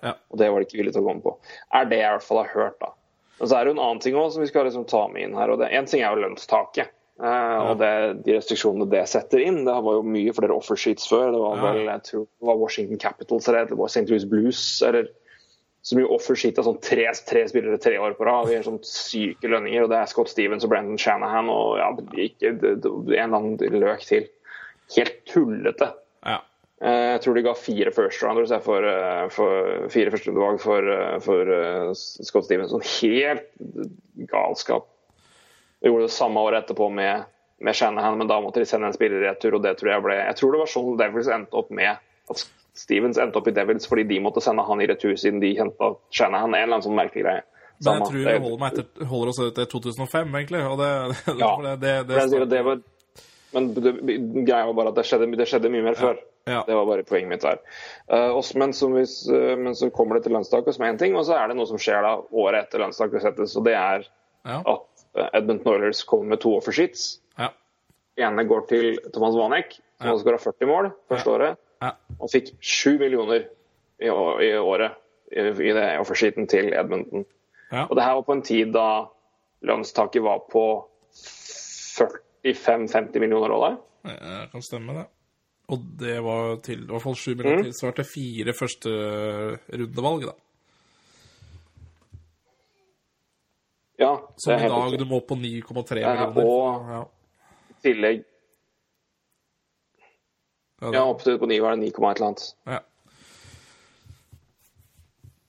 Ja. Og det var de ikke villige til å gå med på. Er det jeg i hvert fall har hørt, da. Og så er det jo en annen ting også som vi skal liksom ta med inn her. og det, En ting er jo lønnstaket. Eh, Og det, de restriksjonene det setter inn. Det var jo mye flere offersheets før. Det var vel jeg tror det var Washington Capitals eller det var St. Louis Blues. eller så mye offersheet av sånn tre, tre spillere tre år på rad. Vi har sånn syke lønninger. og Det er Scott Stevens og Brandon Shanahan og ja, ikke, det, det, en eller annen løk til. Helt tullete. Ja. Eh, Jeg tror de ga fire first rounders for, eh, for fire førsterundevalg for, eh, for eh, Scott Stevens. Sånn helt galskap. De gjorde det samme året etterpå med, med Shanahan, men da måtte de sende en spiller i retur, og det tror jeg ble Jeg tror det var sånn Devils endte opp med at Stevens endte opp i Devils fordi de måtte sende han i retur siden de henta Shanahan. En eller annen sånn merkelig greie. Men jeg tror Det- vi holder, etter, holder oss til 2005, egentlig. Og det, [LAUGHS] Ja. det, det, det, det, det var, men det, greia var bare at det skjedde, det skjedde mye mer før. Ja. Det var bare poenget mitt der. Uh, også, men, hvis, uh, men så kommer det til lønnstaket, som er én ting, og så er det noe som skjer da året etter lønnstaket settes, og det er ja. at eh, Edmonton Oilers kommer med to offersheets. Ja. ene går til Thomas Wanek, som Ja. skåra 40 mål første året, Ja. og fikk 7 millioner i, i året i, i det offersheeten til Edmonton. Ja. Og det her var på en tid da lønnstaket var på 45-50 millioner dollar. Det kan stemme, det. Og det var til, i hvert fall sju millioner tilsvarte fire første rundevalg, da. Ja, Som i dag du må på 9,3 Ja, millioner. og- ja. Tillegg Ja, Ja, det- opp til på 9 var det 9, et eller annet. ja.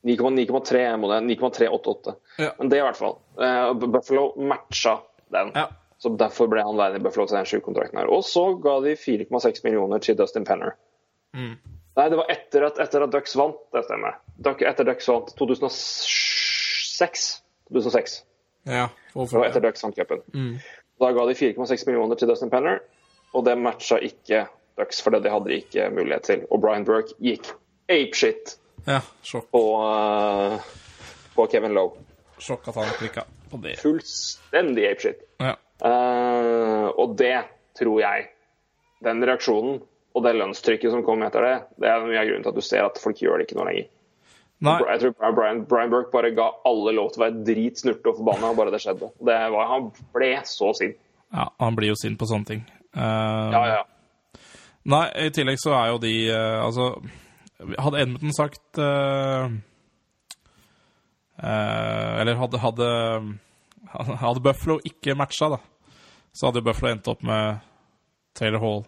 9,3 må det. 9,388. Ja. Men det i hvert fall. Eh, Buffalo matcha den. Ja. Så Derfor ble han værende i Buffalo til den sjukontrakten her. Og så ga de 4,6 millioner til Dustin Penner. Mm. Nei, det var etter at, etter at Ducks vant, det stemmer. Etter Ducks vant 2006. 2006. ja. Var etter Ducks vant Mm. Da ga de 4,6 millioner til Dustin Penner, og det matcha ikke Ducks, for det hadde de ikke mulighet til. Og Brian Burke gikk apeshit ja. Sjokk, på, uh, på Kevin Lowe. sjokk at han klikka på det. Fullstendig apeshit. Ja. Uh, og det tror jeg Den reaksjonen og det lønnstrykket som kom etter det, det er mye av grunnen til at du ser at folk gjør det ikke noe lenger. Nei. Jeg tror Brian, Brian Burke bare ga alle lov til å være drit, snurte og forbanna, bare det skjedde. Det var, han ble så sint. Ja, han blir jo sint på sånne ting. Uh, Ja, ja. Nei, i tillegg så er jo de uh, Altså, hadde Edmonton sagt uh, Eller hadde, hadde Hadde Buffalo ikke matcha, da, så hadde Buffalo endt opp med Taylor Hall,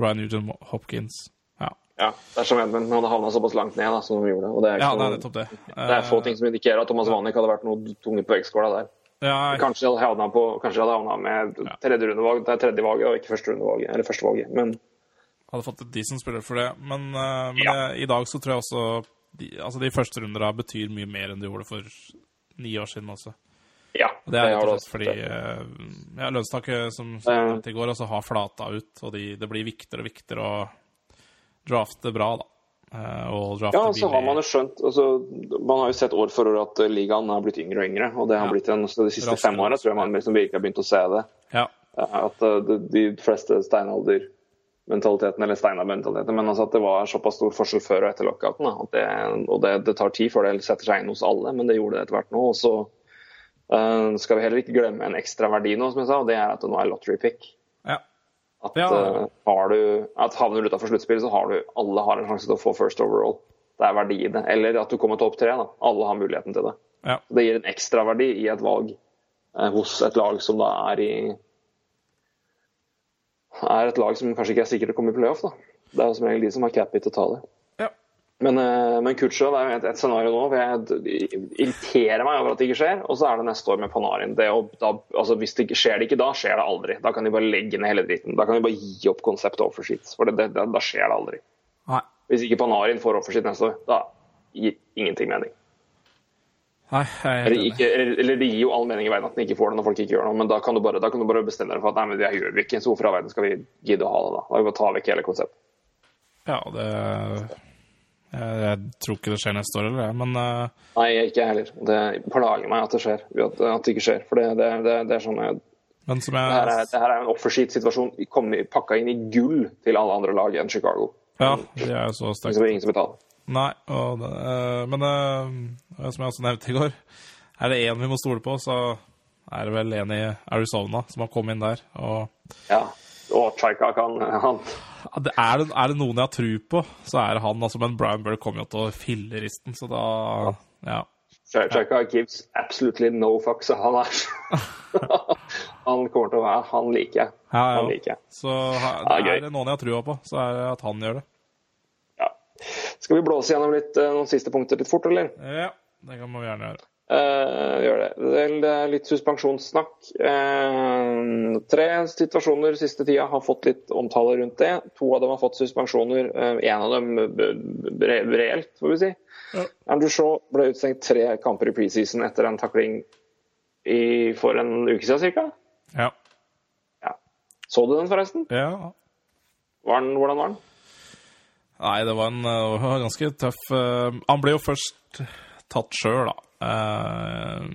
Ryan Newton Hopkins Ja, dersom er som Edmund hadde havna såpass langt ned da, som de gjorde. Og det er, ja det er det. det er få ting som indikerer at Thomas Vanek hadde vært noe tunge på vektskåla der. Ja, jeg... Kanskje de hadde havna på, kanskje hadde havna med tredje rundevalg, det er tredje valget og ikke første rundevalget, eller første valget. Men hadde fått et decent spiller for det. Men, eh, men Ja. jeg, i dag så tror jeg også de, altså de første rundene betyr mye mer enn de gjorde for ni år siden også. ja. Og det er rett og slett fordi eh, ja, lønnstaket som som Ja. nevnt i går, altså har flata ut, og de, det blir viktigere og viktigere å drafte bra, da. Eh, og drafte Ja, så har man jo skjønt altså, Man har jo sett år for år at eh, ligaen har blitt yngre og yngre. Og det har Ja. blitt en, De siste Raskere. fem åra tror jeg man liksom virkelig har begynt å se det. Ja. Eh, At de, de fleste steinaldermentaliteten, eller steinaldermentaliteten, men altså at det var såpass stor forskjell før og etter lockouten. Det, og det, det tar tid før det setter seg inn hos alle, men det gjorde det etter hvert nå. Og så uh, skal vi heller ikke glemme en ekstra verdi nå, som jeg sa, og det er at det nå er lottery pick. At, Ja. uh, har du, at havner du utenfor sluttspillet, så har du alle har en sjanse til å få first overall. Det er verdi i det. Eller at du kommer topp tre. da. Alle har muligheten til det. ja. Det gir en ekstraverdi i et valg eh, hos et lag som da er i er et lag som kanskje ikke er sikkert å komme i playoff. da. Det er som regel de som har cap til å ta det. Men, eh, men det er jo et, et scenario nå hvor jeg irriterer meg over at det ikke skjer. Og så er det neste år med Panarin. Det å, da, altså hvis det ikke skjer det ikke da, skjer det aldri. Da kan de bare legge ned hele dritten. Da kan de bare gi opp konseptet offersheets. For det, det, da, da skjer det aldri. Nei. Hvis ikke Panarin får offersheet neste år, da gir ingenting mening. Nei, er Eller, ikke, eller, eller det gir jo all mening i verden at den ikke får det når folk ikke gjør noe, men da kan du bare, kan du bare bestemme deg for at nei, men det gjør vi ikke, så hvorfor i all verden skal vi gidde å ha det da? Da må vi bare ta vekk hele konseptet. Ja, det jeg, jeg tror ikke det skjer neste år, eller jeg, men uh... Nei, ikke jeg heller. Det plager meg at det skjer, at, at det ikke skjer. For det, det, det, det er sånn jeg, Men som det, her er, jeg det her er en offersheet-situasjon pakka inn i gull til alle andre lag enn Chicago. Ja, de er jo så sterke. er ingen som betaler. Nei, og eh, men uh, som jeg også nevnte i går, er det én vi må stole på, så er det vel en i Arizona som har kommet inn der. Og Ja. Og Chaika kan han er, det, er det noen jeg har tro på, så er det han. Altså, men Brian Burr kommer jo til å fille risten, så da Ja. Chaika gives absolutely no fucks. Han er [LAUGHS] Han kommer til å være Han liker jeg. ja, Han liker jeg. Så det er det noen jeg har trua på, så er det at han gjør det. Ja. Skal vi blåse gjennom litt, eh, noen siste punkter litt fort, eller? Ja, det kan vi gjerne gjøre. Eh, gjør det. Vel, det er litt suspensjonssnakk. Uh, tre situasjoner siste tida har fått litt omtale rundt det. To av dem har fått suspensjoner. Én av dem reelt, får vi si. Andrew Shaw ble utestengt tre kamper i preseason etter en takling i, for en uke siden ca. Ja. Ja. Så du den, forresten? ja. Var den, hvordan var den? Nei, det var en uh, ganske tøff uh, Han ble jo først tatt sjøl, da. Uh,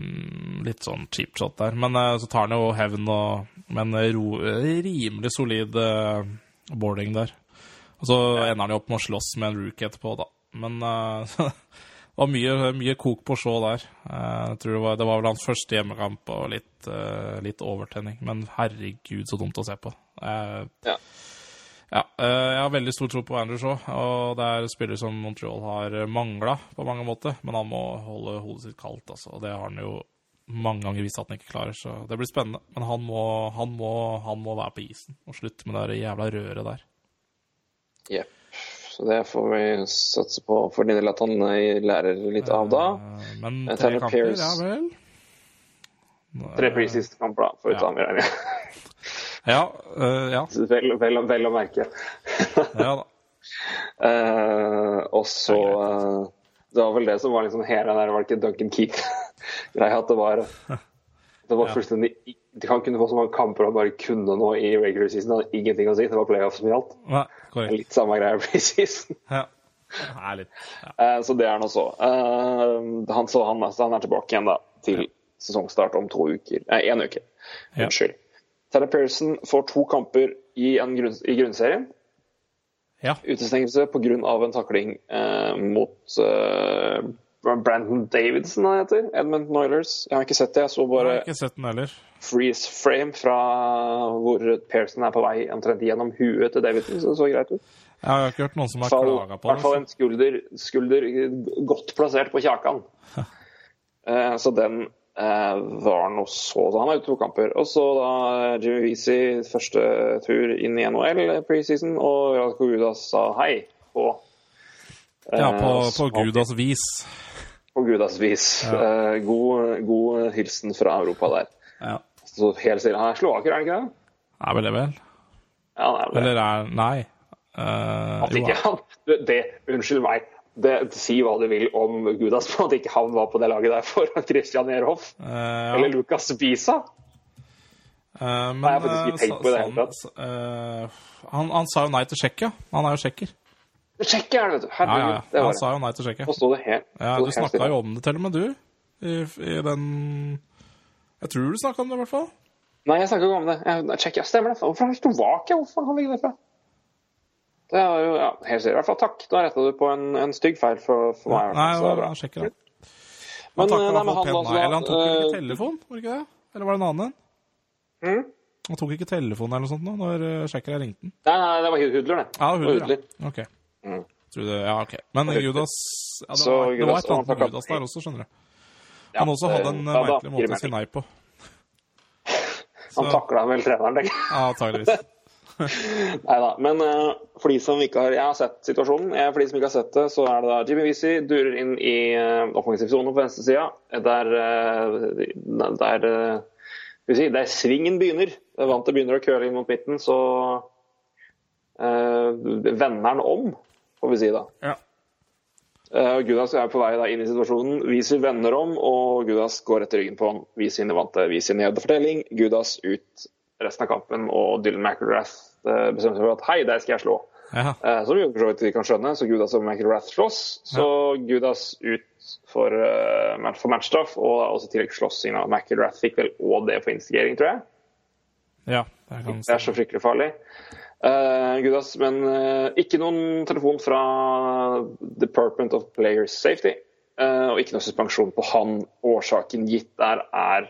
litt sånn cheap shot der. Men uh, så tar han jo hevn og med en ro, rimelig solid uh, boarding der. Og så ender han jo opp med å slåss med en rookie etterpå, da. Men [LAUGHS] det var mye, mye kok på Shaw der. Jeg tror det var, det var vel hans første hjemmekamp og litt, litt overtenning. Men herregud, så dumt å se på. Ja. Ja, eh, jeg har veldig stor tro på Andrew Shaw, og det er spiller som Montreal har mangla på mange måter. Men han må holde hodet sitt kaldt, altså. Og det har han jo mange ganger vist at han ikke klarer, så det blir spennende. Men han må, han må, han må være på isen og slutte med det jævla røret der. Jepp. Så det får vi satse på for din del at han eh, lærer litt av da. Eh, Men Eh, tre Tanner kamper, Pierce. ja vel. Tre preseason-kamper, da, for å Ja. ta med regning. [LAUGHS] Ja, uh, ja. Vel, vel, vel å merke. ja da. Uh, [LAUGHS] og så uh, Det var vel det som var liksom hele den der, var det ikke Duncan Keith-greia, [LAUGHS] at det var det var fullstendig Han kunne få så mange kamper han bare kunne nå i regular season. Det hadde ingenting å si. Det var playoff som gjaldt. Litt samme greia i preseason. Ja. Nei. Ja. Uh, så det er nå så. Uh, han, så han, altså, han er tilbake igjen da, til sesongstart om to uker. Nei, én uke. Ja. Unnskyld. Tyler Pearson får to kamper i, en grunn, i grunnserien. ja. Utestengelse pga. en takling eh, mot eh, Brandon Davidson han heter. Edmund Noilers. Jeg har ikke sett det. Jeg så Jeg bare har ikke sett den heller. freeze frame fra hvor Pearson er på vei omtrent gjennom huet til Davidson. Så det så greit ut. Jeg har ikke hørt noen som har I klaga på hvert fall en skulder, skulder godt plassert på kjakan. Eh, så den eh, var noe så så Han var ute to kamper. Og så da eh, Jimmy Weezy første tur inn i NHL preseason, og Radko Gudas sa hei på eh, Ja, på, på Gudas vis. På Gudas vis. Eh, god, god hilsen fra Europa der. Ja. Så helt stille. Han er slovaker, er han ikke det? Er vel det, vel? Ja, han er vel. Eller er Nei. Uh, At ikke han det, det, Unnskyld meg. Det, si hva du vil om Gudas, på at ikke han var på det laget der foran Christian Ehrhoff uh, ja. eller Lucas Bisa. Uh, men Nei, jeg har faktisk ikke eh, tenkt på det hele tatt. eh, han, han sa jo nei til Tsjekkia. Han er jo tsjekker. Tsjekkia er det, vet du. Herregud. ja, ja. Det Han det. sa jo nei til Tsjekkia. Nå sto det helt Ja, du snakka jo om det til og med, du. I, i den Jeg tror du snakka om det, i hvert fall. Nei, jeg snakka ikke om det. Tsjekkia, stemmer det. Hvorfor er Slovakia? Hvorfor har vi det fra? Det er jo, ja, helt sikkert. I hvert fall takk. Da retta du på en, en stygg feil for, for meg. Nei, så det det er var bra. sjekker da. Men, Han takka eh, i nei, men han også Eller han tok vel ikke eh, telefon, var det ikke det? Eller var det en annen en? Mm? Han tok ikke telefonen eller noe sånt nå, når sjekker jeg ringte den? Nei, nei, det var Hudler, det. Ja, Det Hudler. Ja. Ok. Mm. Det, ja, ok. Men Judas ja, det, var, det var et annet med Judas der også, skjønner du. Ja, Han også hadde en eh, merkelig måte å si nei på. [LAUGHS] Han takla vel treneren, tenker jeg. Ja, antageligvis. [LAUGHS] Nei da. Men uh, for de som ikke har Jeg har sett situasjonen. Eh, for de som ikke har sett det, så er det da Jimmy Weezy durer inn i uh, offensiv sone på venstresida. Der, uh, der uh, si, der svingen begynner. Vantet begynner å køle inn mot midten, så vender han om, får vi si da. Ja. Uh, Gudas er på vei da inn i situasjonen. Weezy vender om, og Gudas går etter ryggen på han. Weezy vant det. Weezy ned fortelling. Gudas ut resten av kampen, og Dylan McIlrath uh, bestemmer seg for at hei, der skal jeg slå. ja. Uh, som vi for så vidt vi kan skjønne, så Gudas og McIlrath slåss. Så Gudas ut for, match- for matchstraff, og også i tillegg slåssing. da. McIlrath fikk vel òg det for instigering, tror jeg. ja. Det kan Det er så fryktelig farlig. Uh, Gudas, men uh, ikke noen telefon fra Department of Player Safety. Uh, og ikke noe suspensjon på han. Årsaken gitt der er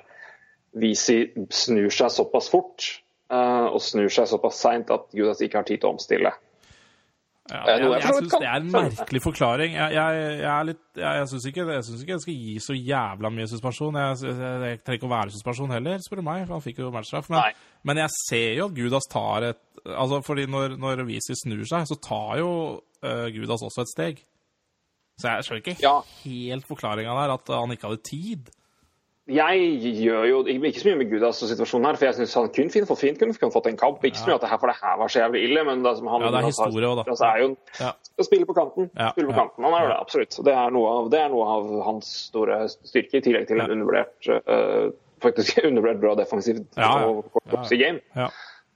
Visi snur seg såpass fort eh, og snur seg såpass seint at Judas ikke har tid til å omstille. Ja, Eh, jeg jeg, jeg syns det er en merkelig forklaring. Jeg, jeg, jeg, litt, syns ikke, ikke jeg skal gi så jævla mye suspensjon. Jeg, trenger ikke å være suspensjon heller, spør du meg. Han fikk jo matchstraff. Men, men jeg ser jo at Gudas tar et altså fordi Når, når Visi snur seg, så tar jo uh, Gudas også et steg. Så jeg skjønner ikke Ja. helt forklaringa der, at han ikke hadde tid. Jeg gjør jo ikke så mye med Gudas situasjonen her, for jeg syns han kunne for fint kunne fått en kamp. Ikke så mye at det her, for det her var så jævlig ille, men det, som han, Ja, det er historie også, da. Altså, er jo Ja. å spille på kanten. Ja, Spille på kanten. Han er jo det, absolutt. Det er, av, det er noe av hans store styrke, i tillegg til en undervurdert uh, faktisk [LAUGHS] undervurdert bra defensivt Ja, ja. og i game. Ja.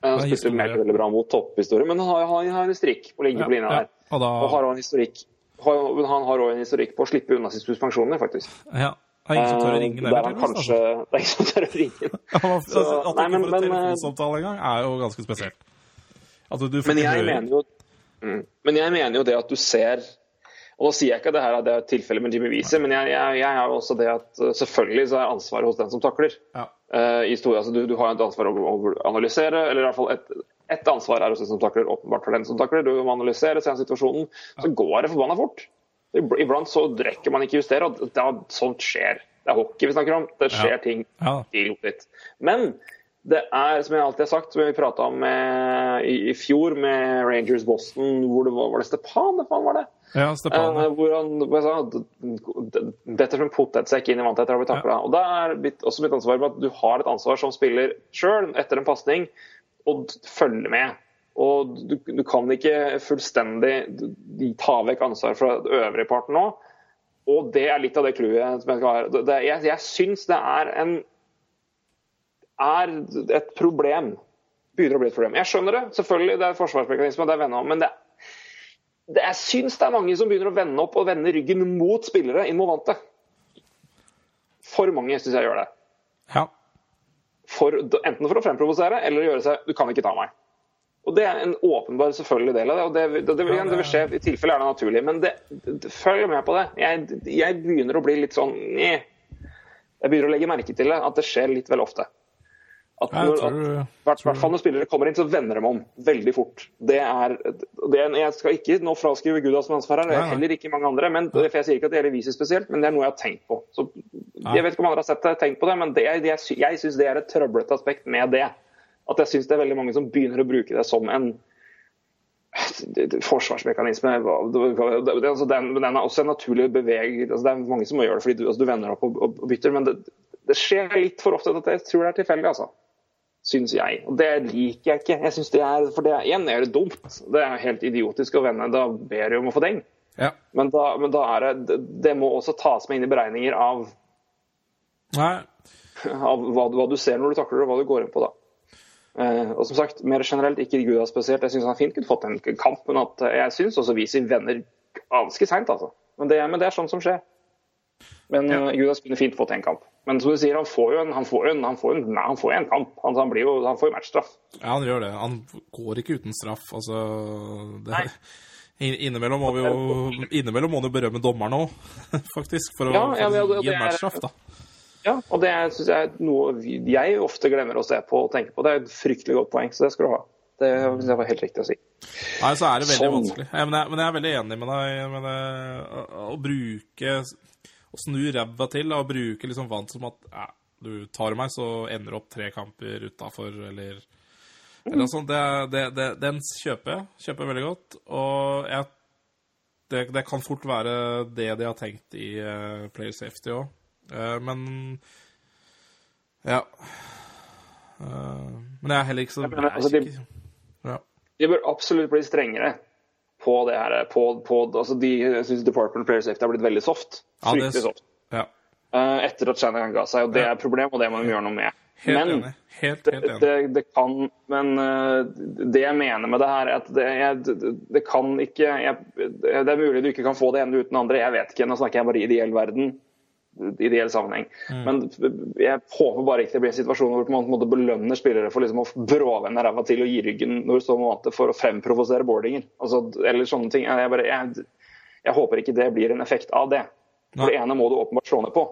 Han spilte historie. veldig bra mot topphistorie, men han har, han har en strikk på å ligge på linja ja. der. Og da Og har også en historikk han har òg en historikk på å slippe unna suspensjoner, faktisk. ja. [LAUGHS] Det er ingen som tør å ringe Eh, der han tydeligvis, kanskje, altså. Det er ingen som tør å ringe. Altså, Så- at du nei, ikke men- får en men, eh, telefonsamtale engang, er jo ganske spesielt. At får Men jeg mener jo mm, Men jeg mener jo det at du ser og Nå sier jeg ikke at det her er det er tilfellet med Jimmy Wiese, men jeg, jeg, jeg er jo også det at uh, selvfølgelig så er ansvaret hos den som takler. Ja. Uh, i store, altså du, du har et ansvar å, å analysere, eller i hvert fall et, ett ansvar er hos den som takler, åpenbart for den som takler. Du må analysere, se situasjonen. Så går det forbanna fort. Ib- Iblant så rekker man ikke justere, og da, sånt skjer. Det er hockey vi snakker om. Det skjer Ja. ting Ja. Men det er, som jeg alltid har sagt, som vi prata om med, i, i fjor med Rangers Boston, hvor det var, var det Stepan? faen var det? Ja, Stepan. Eh, ja. hvor han hvor sa, detter som en potetsekk inn i å ha blitt takla. Og da er også mitt ansvar at du har et ansvar som spiller sjøl etter en pasning, og følger med. Og du, du kan ikke fullstendig ta vekk ansvaret fra den øvrige parten nå. Og det er litt av det clouet som jeg skal ha. Det, jeg jeg syns det er en er et problem. Begynner å bli et problem. Jeg skjønner det, selvfølgelig, det er forsvarsmekanisme, det er venner, om, men det, det, jeg syns det er mange som begynner å vende opp og vende ryggen mot spillere inn mot vantet. For mange syns jeg gjør det. ja. For, enten for å fremprovosere eller gjøre seg 'du kan ikke ta meg'. Og det er en åpenbar selvfølgelig del av det. og Det, det, det, det vil skje i tilfelle er det naturlig. Men det, det, følg med på det. Jeg, jeg begynner å bli litt sånn Nye. Jeg begynner å legge merke til det, at det skjer litt vel ofte. At når, hvert hvert fall når spillere kommer inn, så vender de om veldig fort. Det er, det Jeg skal ikke nå fraskrive Gudas ansvar her, heller ikke mange andre. men for Jeg sier ikke at det gjelder Visi spesielt, men det er noe jeg har tenkt på. Så, jeg vet ikke om andre har sett det, tenkt på det, men det, er- jeg syns det er et trøblete aspekt med det. At jeg syns det er veldig mange som begynner å bruke det som en forsvarsmekanisme. altså den, den er også en naturlig beveg... Altså det er mange som må gjøre det fordi du, altså du vender opp og, og, bytter, men det, det skjer litt for ofte at jeg tror det er tilfeldig, altså. Syns jeg. Og det liker jeg ikke. Jeg synes det er, For det igjen er det dumt. Det er helt idiotisk å vende. Da ber du om å få deng. Ja. Men da, men da er det det- må også tas med inn i beregninger av, [LAUGHS] av hva, hva du ser når du takler det, og hva du går inn på da. Eh, og som sagt, mer generelt, ikke Guda spesielt. Jeg syns han fint kunne fått en kamp, men at eh, jeg syns også Visi venner ganske seint, altså. Men det, men det er sånt som skjer. Men Ja. eh, Gudas kunne fint fått en kamp. Men som du sier, han får jo en, han får en, han får en, nei, han får en kamp. Han, han, blir jo, han får jo matchstraff. ja, han gjør det. Han går ikke uten straff. Altså det, inn- Innimellom må vi jo Innimellom må du berømme dommeren òg, [LAUGHS] faktisk, for å Ja, ja, for det- gi en matchstraff, da. Ja, og det syns jeg er noe jeg ofte glemmer å se på og tenke på. Det er et fryktelig godt poeng, så det skal du ha. Det syns jeg var helt riktig å si. Nei, så er det veldig Sånn. vanskelig. Ja, men, jeg, men jeg er veldig enig med deg med det, å, å bruke Å snu ræva til og bruke liksom vant som at ja, du tar meg, så ender du opp tre kamper utafor, eller eller sånt. Det, det, det, den kjøper jeg. Kjøper veldig godt. Og jeg, det, det kan fort være det de har tenkt i uh, Player Safety òg. Men Ja. Eh, men jeg er heller ikke så men altså, de- ja. De bør absolutt bli strengere på det her. På, på, altså de, jeg syns Department of Player Safety har blitt veldig soft. Ja, Fryktelig soft. ja. Eh, etter at Shanahan ga seg, og det Ja. er et problem, og det må de gjøre noe med. Helt Men enig. Helt, helt enig. det, det kan Men eh, det jeg mener med det her, er at det, jeg, det, det kan ikke jeg, Det er mulig du ikke kan få det ene uten det andre, jeg vet ikke. Nå snakker jeg bare i ideell verden. Ideell sammenheng. Mm. Men jeg håper bare ikke det blir en situasjon hvor man på en måte belønner spillere for liksom å bråvende ræva til og gi ryggen når så måte for å fremprovosere boardinger. Altså, eller sånne ting. Jeg, bare, jeg, jeg håper ikke det blir en effekt av det. For det ene må du åpenbart slå ned på.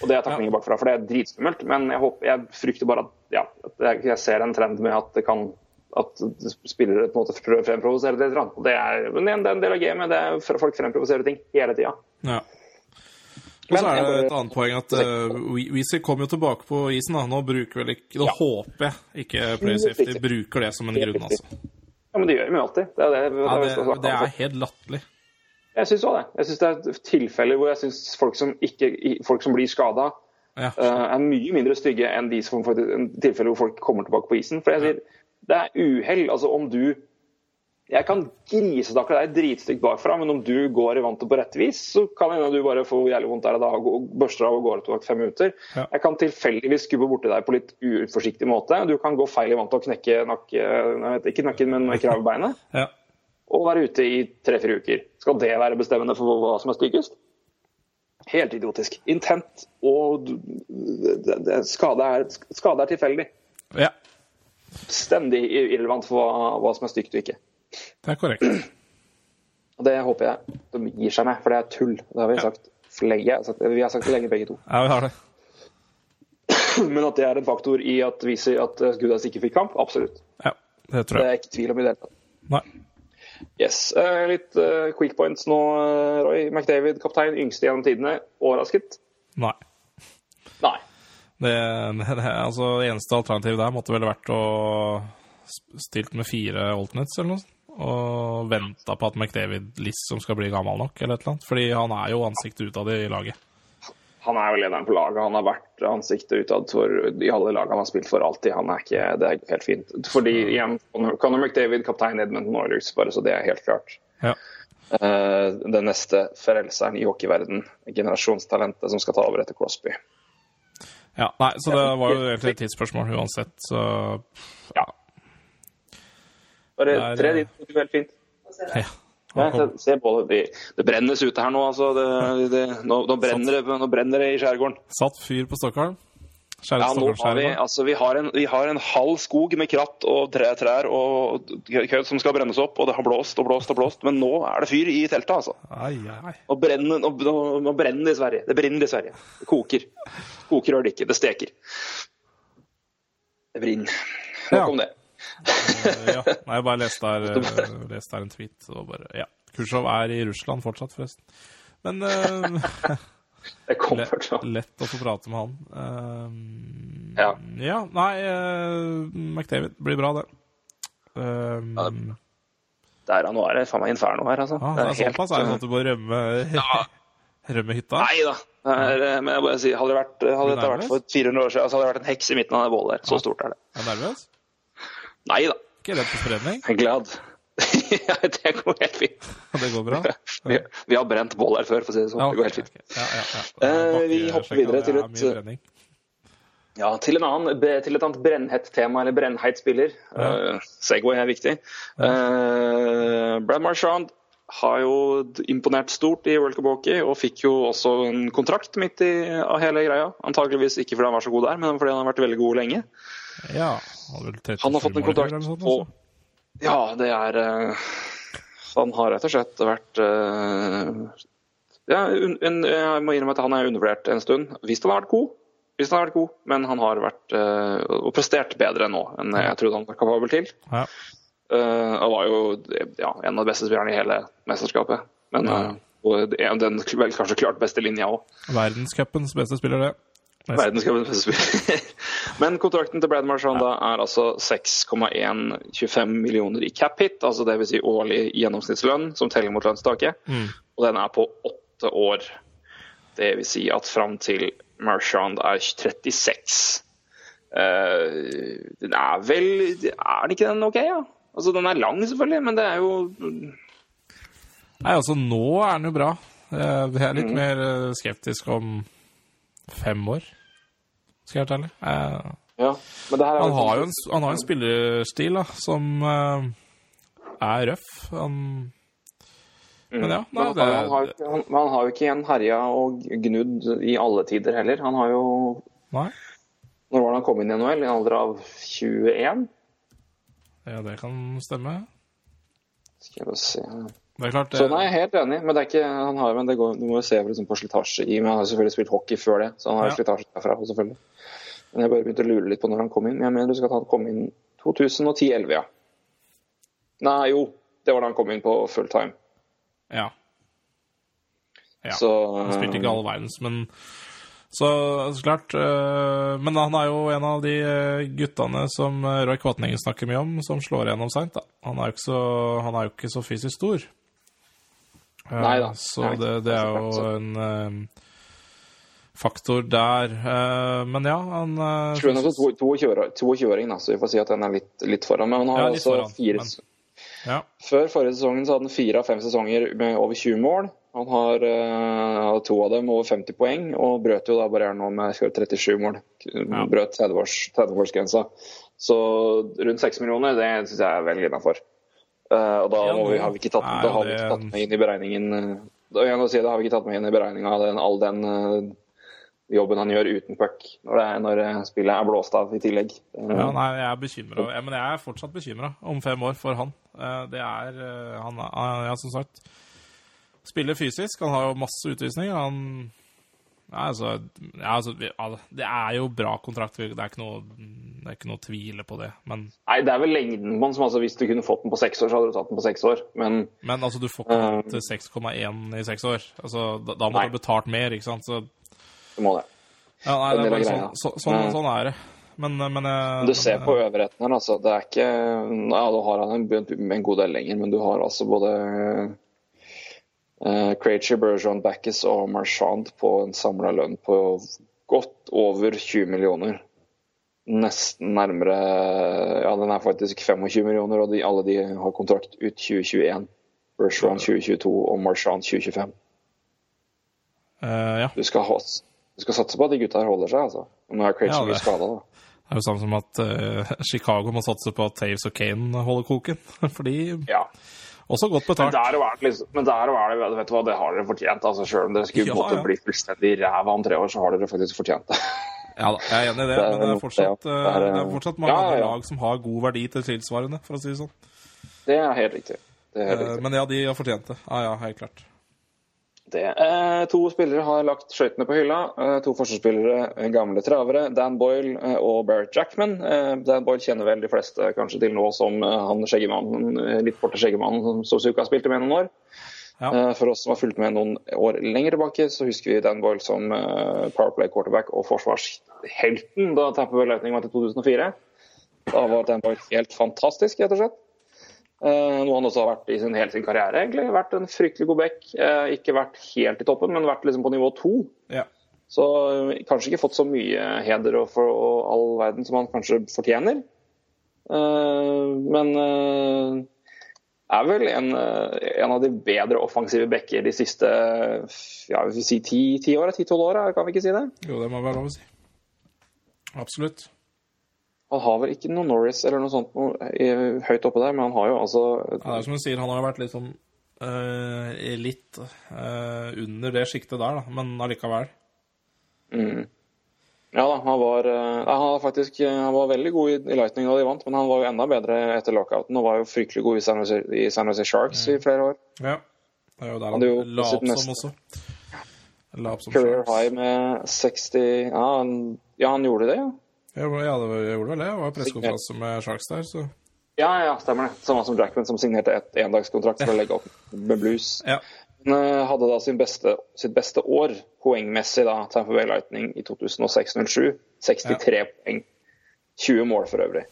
Og det er takninger bakfra, for det er dritskummelt. Men jeg, håper, jeg frykter bare at, ja, at jeg, ser en trend med at det kan at spillere på en måte fremprovoserer det. Det er, men det er en del av gamet. Det er folk fremprovoserer ting hele tida. Ja. Og så er det et annet poeng at uh, Weezy kom jo tilbake på isen. da. Nå bruker vel ikke Nå Ja. håper jeg ikke Play Safety bruker det som en grunn, altså. Ja, men det gjør de jo alltid. Det er, det, Ja, det, det er helt latterlig. Jeg syns òg det. Jeg synes det er tilfeller hvor jeg syns folk som, folk som blir skada, Ja. er mye mindre stygge enn de som tilfeller hvor folk kommer tilbake på isen. For jeg sier, det er uhell. Altså om du Jeg kan grisetakle deg dritstygt bakfra, men om du går i vantet på rett vis, så kan hende du bare får jævlig vondt der og da og børster av og går tilbake fem minutter. Ja. Jeg kan tilfeldigvis skubbe borti deg på litt uforsiktig måte. Du kan gå feil i vantet og knekke nakke, vet ikke nakken, men kravbeinet. [LAUGHS] Ja. Og være ute i tre-fire uker. Skal det være bestemmende for hva som er styggest? Helt idiotisk. Intent og skade, er, skade er tilfeldig. ja. Stendig irrelevant for hva, hva som er stygt og ikke. Det er korrekt. Og Det håper jeg de gir seg med, for det er tull. Det har vi sagt lenge. Jeg Vi har sagt det lenge, begge to. [LAUGHS] Ja, vi har det. [CLEARS THROAT] Men at det er en faktor i at viser at Gudas ikke fikk kamp, absolutt. Ja, det tror Det er ikke tvil om i det hele tatt. Nei. Yes. Eh, litt eh, quick points nå, eh, Roy. McDavid, kaptein, yngste gjennom tidene. Overrasket? Nei. Nei. Det, [LAUGHS] det, altså, det eneste alternativet der måtte vel vært å stilt med fire alternates eller noe sånt. Og venta på at McDavid liksom skal bli gammel nok, eller et eller annet. Fordi han er jo ansiktet utad i laget. Han er jo lederen på laget. Han har vært ansiktet utad i alle lag han har spilt for alltid. Han er ikke, Det er helt fint. Fordi igjen, Conor McDavid, kaptein Edmundton Oilers, bare så det er helt klart. Ja. Uh, den neste frelseren i hockeyverden. Generasjonstalentet som skal ta over etter Crosby. ja. Nei, så det var jo egentlig et tidsspørsmål uansett, så Ja. Bare tre dit, det går helt fint. ja. Nei, se, se det. De- Det brennes ute her nå, altså. Det, det, nå, nå, brenner det, nå brenner det i skjærgården. Satt fyr på Stockholm. Ja, nå har vi, altså, vi, har en, vi har en halv skog med kratt og tre, trær og kødd som skal brennes opp, og det har blåst og blåst og blåst, men nå er det fyr i teltet, altså. Ai, ai. Nå brenner, nå, nå brenner det i Sverige. Det brenner i Sverige. Det koker. Koker gjør det ikke. Det steker. Det brenner. Nok Ja. om det. Eh, ja. Nei, jeg bare leste her, eh, leste her en tweet. Og bare, ja. Khrusjtsjov er i Russland fortsatt, forresten. Men [LAUGHS] uh, Det kommer lett, å lett å få prate med han. Uh, Ja. ja. Nei, uh, McDavid blir bra, det. Eh, Ja, Der, ja, nå er det faen meg inferno her, altså. Ah, det er helt- såpass er det sånn at du må rømme, [LAUGHS] rømme hytta? Nei da. Er, Men jeg bare sier, hadde det vært, hadde dette vært for 400 år siden, så hadde det vært en heks i midten av det bålet der. Så stort er det. Er du nervøs? Nei da. Ikke redd for spredning? Jeg er glad. [LAUGHS] ja, det går helt fint. Det går bra? Vi, vi har brent bål her før, for å si det sånn. Ja, Det går helt fint. Okay. Ja, ja, ja. Eh, vi hopper videre til et- Ja, til, en annen, til et annet brennhett tema, eller brennheit spiller. Ja. Eh, Segway er viktig. Uh, Brad Marchand har jo imponert stort i World Cup Hockey, og fikk jo også en kontrakt midt i av hele greia. Antakeligvis ikke fordi han var så god der, men fordi han har vært veldig god lenge. Ja, han Han har fått en kontrakt sånt, på altså. Ja, det er uh, Han har rett og slett vært uh, ja, un, en, Jeg må innrømme at han er undervurdert en stund. Hvis han har vært god, hvis han har vært god, men han har vært uh, og prestert bedre nå enn jeg trodde han var kapabel til. Ja. Han var jo ja, en av de beste spillerne i hele mesterskapet. Men og den vel kanskje klart beste linja òg. Verdenscupens beste spiller, det. Neste. Beste spiller. Men kontrakten til Brad Marchand da er altså 6,125 millioner i cap hit, altså dvs. Si årlig gjennomsnittslønn som teller mot lønnstaket. Mm. Og den er på åtte år. Det vil si at fram til Marchand er 36. Uh, den er vel Er den ikke den OK, ja? Altså, den er lang, selvfølgelig, men det er jo Nei, altså, nå er den jo bra. Jeg er er Mm. litt mer eh, skeptisk om fem år, skal jeg være ærlig. Eh, Ja. Men det her Han har jo en, han har en spillerstil da, som eh, er røff. Han, men ja, nei, det, han, har, han, han har jo ikke igjen herja og gnudd i alle tider heller. Han har jo nei. Når var det han kom inn i NHL? I en alder av 21? Ja, det kan stemme. Skal bare se Det klart, det, Så nei, jeg er helt enig. Men det er ikke, han har, men det går, du må jo se liksom, på slitasje i Men han har selvfølgelig spilt hockey før det, så han har Ja. slitasje derfra selvfølgelig. Men jeg bare begynte å lure litt på når han kom inn. Jeg mener du skal at han kom inn 2010-11, ja. Nei, jo. Det var da han kom inn på full time. ja. Ja. Så Han spilte ikke all verdens, men så, så klart. øh, men han er jo en av de guttene som Roy Kvatningen snakker mye om, som slår igjennom seint. Han, er jo ikke så- han er jo ikke så fysisk stor. Eh, Neida. Så det, det er jo en øh, faktor der. Eh, men ja, han tror han er også 22 22-åring, så vi får si at han er litt, litt foran. Men han har Ja, altså foran, fire men- ja. Før forrige sesongen så hadde han fire av fem sesonger med over 20 mål. Han har uh, to av dem over 50 poeng, og brøt jo da barrieren nå med skal vi si, 37 mål. Brøt 30-årsgrensa. 30-årsgrensa. så rundt 6 millioner, det syns jeg er veldig innafor. Og da Ja, må vi, har vi ikke tatt, Nei, har vi ikke tatt med inn i beregningen eh, da, si, da har vi ikke tatt med inn i beregninga all den eh, jobben han gjør uten puck, når, det er- når eh, spillet er blåst av i tillegg. Eh, Ja, nei, jeg er bekymra. Men jeg er fortsatt bekymra om fem år for han. Eh, Det er eh, Han er, ja, som sagt Spiller fysisk. Han har jo masse utvisninger. Han altså, ja, altså Det er jo bra kontrakt. Det er ikke noe, det er ikke noe tvile på det. Men, Nei, det er vel lengden på den som altså Hvis du kunne fått den på seks år, så hadde du tatt den på seks år. Men men altså, du får ikke til 6,1 i seks år. Altså, da, da må Nei. du ha betalt mer, ikke sant? Så, du må det. ja, nei, det er bare sånn, så, sånn, Ja. sånn er det. Men, men jeg- Du ser på øvrigheten her, altså. Det er ikke Ja, du har han en, en god del lenger, men du har altså både uh, Krejci, Bergeron, Backus og Marchand på en samla lønn på godt over 20 millioner. Nesten nærmere Ja, den er faktisk 25 millioner, og de, alle de har kontrakt ut 2021. Bergeron 2022 og Marchand 2025. Uh, ja. Du skal, ha, du skal satse på at de gutta her holder seg, altså. Nå er Krejci Ja, mye det- skada, da. Det er jo samme som at uh, Chicago må satse på at Taves og Kane holder koken. [LAUGHS] Fordi Ja. Også godt Men betalt. der og er det, liksom, men der er det, vet du hva, det har dere fortjent. altså Selv om dere skulle Ja, måtte ja. bli fullstendig ræva om tre år, så har dere faktisk fortjent det. [LAUGHS] Ja da, jeg er enig i det, er men det er fortsatt, det, ja. eh, Det er, det er fortsatt mange ja, andre lag som har god verdi til tilsvarende, for å si det sånn. Det er helt riktig. Det er helt Eh, riktig. Men ja, de har fortjent det. Ja, ja, helt klart. Det. Eh, to spillere har lagt skøytene på hylla. Eh, to forsvarsspillere, eh, gamle travere. Dan Boyle eh, og Barrett Jackman. Eh, Dan Boyle kjenner vel de fleste kanskje til nå som eh, han skjeggemannen, litt borte skjeggemannen som Sosuka spilte med noen år. Ja. Eh, for oss som har fulgt med noen år lenger tilbake, så husker vi Dan Boyle som powerplay quarterback og forsvarshelten da Tapper Lightning var til 2004. Da var Dan Boyle helt fantastisk, rett og slett. Eh, noe han også har vært i sin, hele sin karriere. egentlig. Vært en fryktelig god back. Eh, ikke vært helt i toppen, men vært liksom på nivå to. Ja. Så eh, kanskje ikke fått så mye heder og, for, og all verden som han kanskje fortjener. Men er vel en, en av de bedre offensive backer de siste ja, vi si ti, ti åra, ti-tolv åra, kan vi ikke si det? Jo, det må være lov å si. Absolutt. Han har vel ikke noe Norris eller noe sånt noe, høyt oppe der, men han har jo altså Ja, det er som du sier, han har vært litt sånn uh, litt uh, under det sjiktet der, da, men allikevel. Ja da, han var, uh, han, faktisk, han var veldig god i, i Lightning da de vant, men han var jo enda bedre etter lockouten og var jo fryktelig god i San Jose, i San Jose Sharks i flere år. Ja. Det er jo der Han han jo la opp som også. La opp som Career Sharks. high med 60 Ja, han, ja, han gjorde det, ja. Ja, ja, jeg gjorde vel det. Det var pressekonferanse med Sharks der, så Ja, ja, stemmer det. Samme som Jackman, som signerte et endagskontrakt for å legge opp med blues. Ja. Han eh, hadde da sin beste, sitt beste år poengmessig, da, Tampa Bay Lightning i 2006-07. 63 poeng. 20 mål for øvrig.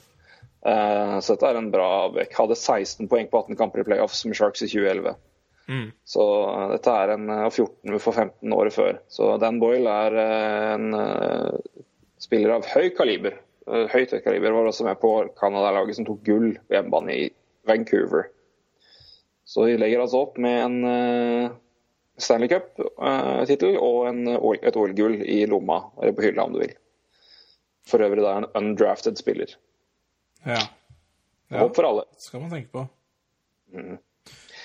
Uh, så dette er en bra avvekk. Hadde 16 poeng på 18 kamper i playoffs med Sharks i 2011. Mm. Så uh, dette er en uh, og 14 for 15 året før. Så Dan Boyle er en eh, spiller av høy kaliber. Eh, Høyt kaliber. Var også med på Canada-laget som tok gull på hjemmebane i Vancouver. Så de legger altså opp med en eh, Stanley Cup-tittel og en, et OL-gull i lomma, eller på hylla om du vil. For øvrig da en undrafted spiller. Ja. ja. Håp for alle. Det skal man tenke på. Mm.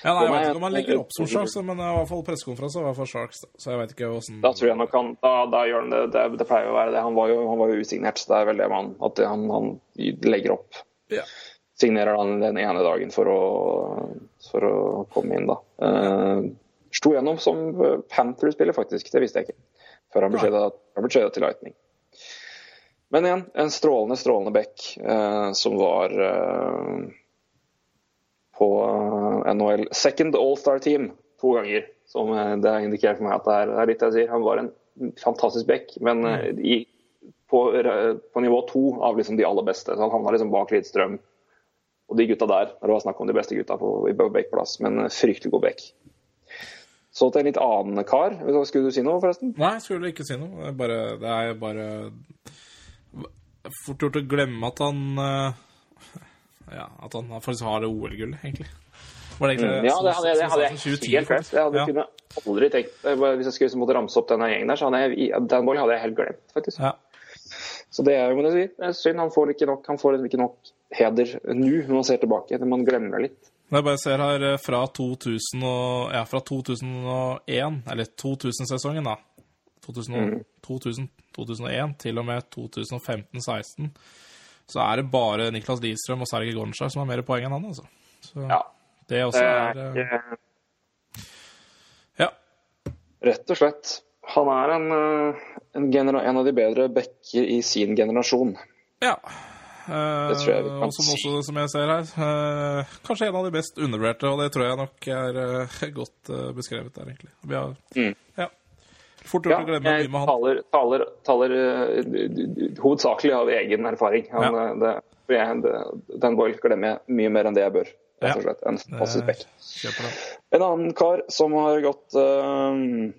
Ja, nei, Jeg vet ikke om han legger opp som Sharks, men det er i hvert fall pressekonferanse var for Sharks. Så jeg vet ikke åssen Da tror jeg nok han Da, da gjør han det. det. Det pleier å være det. Han var jo, han var jo usignert, så det er vel det man At han, han legger opp. Ja. Signerer han den ene dagen for å, for å komme inn, da. Uh, Sto gjennom som Panther-spiller, faktisk. Det visste jeg ikke. Før han ble tradet til Lightning. Men igjen, en strålende, strålende back eh, som var eh, på eh, NHL Second All-Star Team to ganger. Som eh, det har indikert for meg at det er, det er litt jeg sier. Han var en fantastisk back, men eh, i, på, på nivå to av liksom de aller beste. Så han havna liksom bak Lidstrøm og de gutta der, når det var snakk om de beste gutta på, i backplass. Men fryktelig god back. Så til en litt annen kar. Skulle du si noe, forresten? Nei, jeg skulle ikke si noe. Det er bare, det er bare Fort gjort å glemme at han eh, Ja, at han faktisk har det OL-gullet, egentlig. Var det egentlig Mm, Ja, det hadde, det hadde jeg helt glemt. Jeg hadde Ja. aldri tenkt Hvis jeg skulle liksom måtte ramse opp denne gjengen der, så hadde jeg Dan Boyle hadde jeg helt glemt, faktisk. Ja. Så det er jo si, synd. Han får ikke nok, han får ikke nok heder nå når man ser tilbake. når Man glemmer litt. Jeg bare ser her eh, fra 2000 og, ja, fra 2001, eller 2000-sesongen, da. 2000, Mm. 2000, 2001 til og med 2015-16. Så er det bare Niklas Lidstrøm og Sergej Gonchar som har mer poeng enn han, altså. Så Ja. det også er eh, Ja. rett og slett. Han er en, eh, en, en av de bedre backer i sin generasjon. ja. Eh, Det tror jeg vi kan og som også, som jeg ser her, eh, kanskje en av de best undervurderte, og det tror jeg nok er eh, godt eh, beskrevet der, egentlig. Vi har, Mm. ja. Fort gjort Ja, å glemme mye med han. taler, taler, taler uh, hovedsakelig av egen erfaring. Han, Ja. eh, det, det, Dan Boyle glemmer jeg mye mer enn det jeg bør. Ja. slett. En. En annen kar som har gått uh,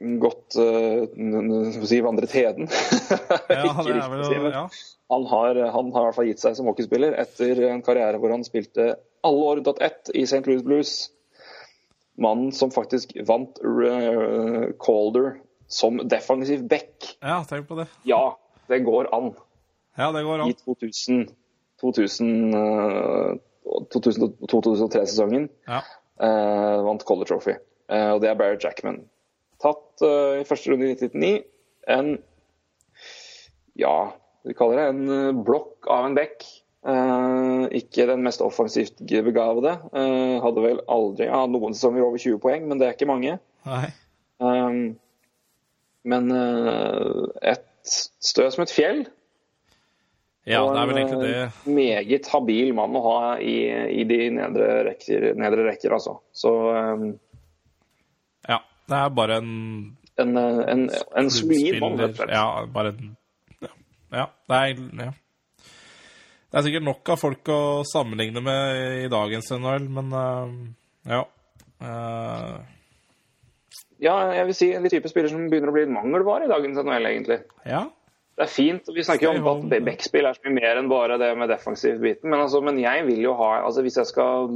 Gått uh, si, vandret heden. [LAUGHS] Ja, si, vel ja. han, har, han har i hvert fall gitt seg som hockeyspiller etter en karriere hvor han spilte alle år unntatt ett i St. Louis Blues. Mannen som faktisk vant Calder som defensiv back. ja, tenk på det. Ja, det går an. Ja, det går I an. 2000, 2000, uh, 2003-sesongen Ja. Uh, vant Calder Trophy. Uh, og det er Barrett Jackman. Tatt uh, i første runde i 1999. En Ja, vi kaller det en eh, blokk av en bekk. Eh, ikke den mest offensivt begavede. Eh, hadde vel aldri ja, noen sesonger over 20 poeng, men det er ikke mange. Um, men et stø som et fjell. Ja, det er vel egentlig det. En Meget habil mann å ha i, i de nedre rekker, nedre rekker, altså. Så um, Ja. Det er bare en en, en, en, en solid mann, rett og slett. Ja, bare en Ja. ja det er ja. Det er sikkert nok av folk å sammenligne med i dagens NHL, men uh, ja. Uh... Ja, jeg vil si en type spiller som begynner å bli en mangelvare i dagens NHL, egentlig. ja. Det er fint. Vi snakker jo om at backspill er så mye mer enn bare det med defensiv-biten. Men, altså, men jeg vil jo ha altså Hvis jeg skal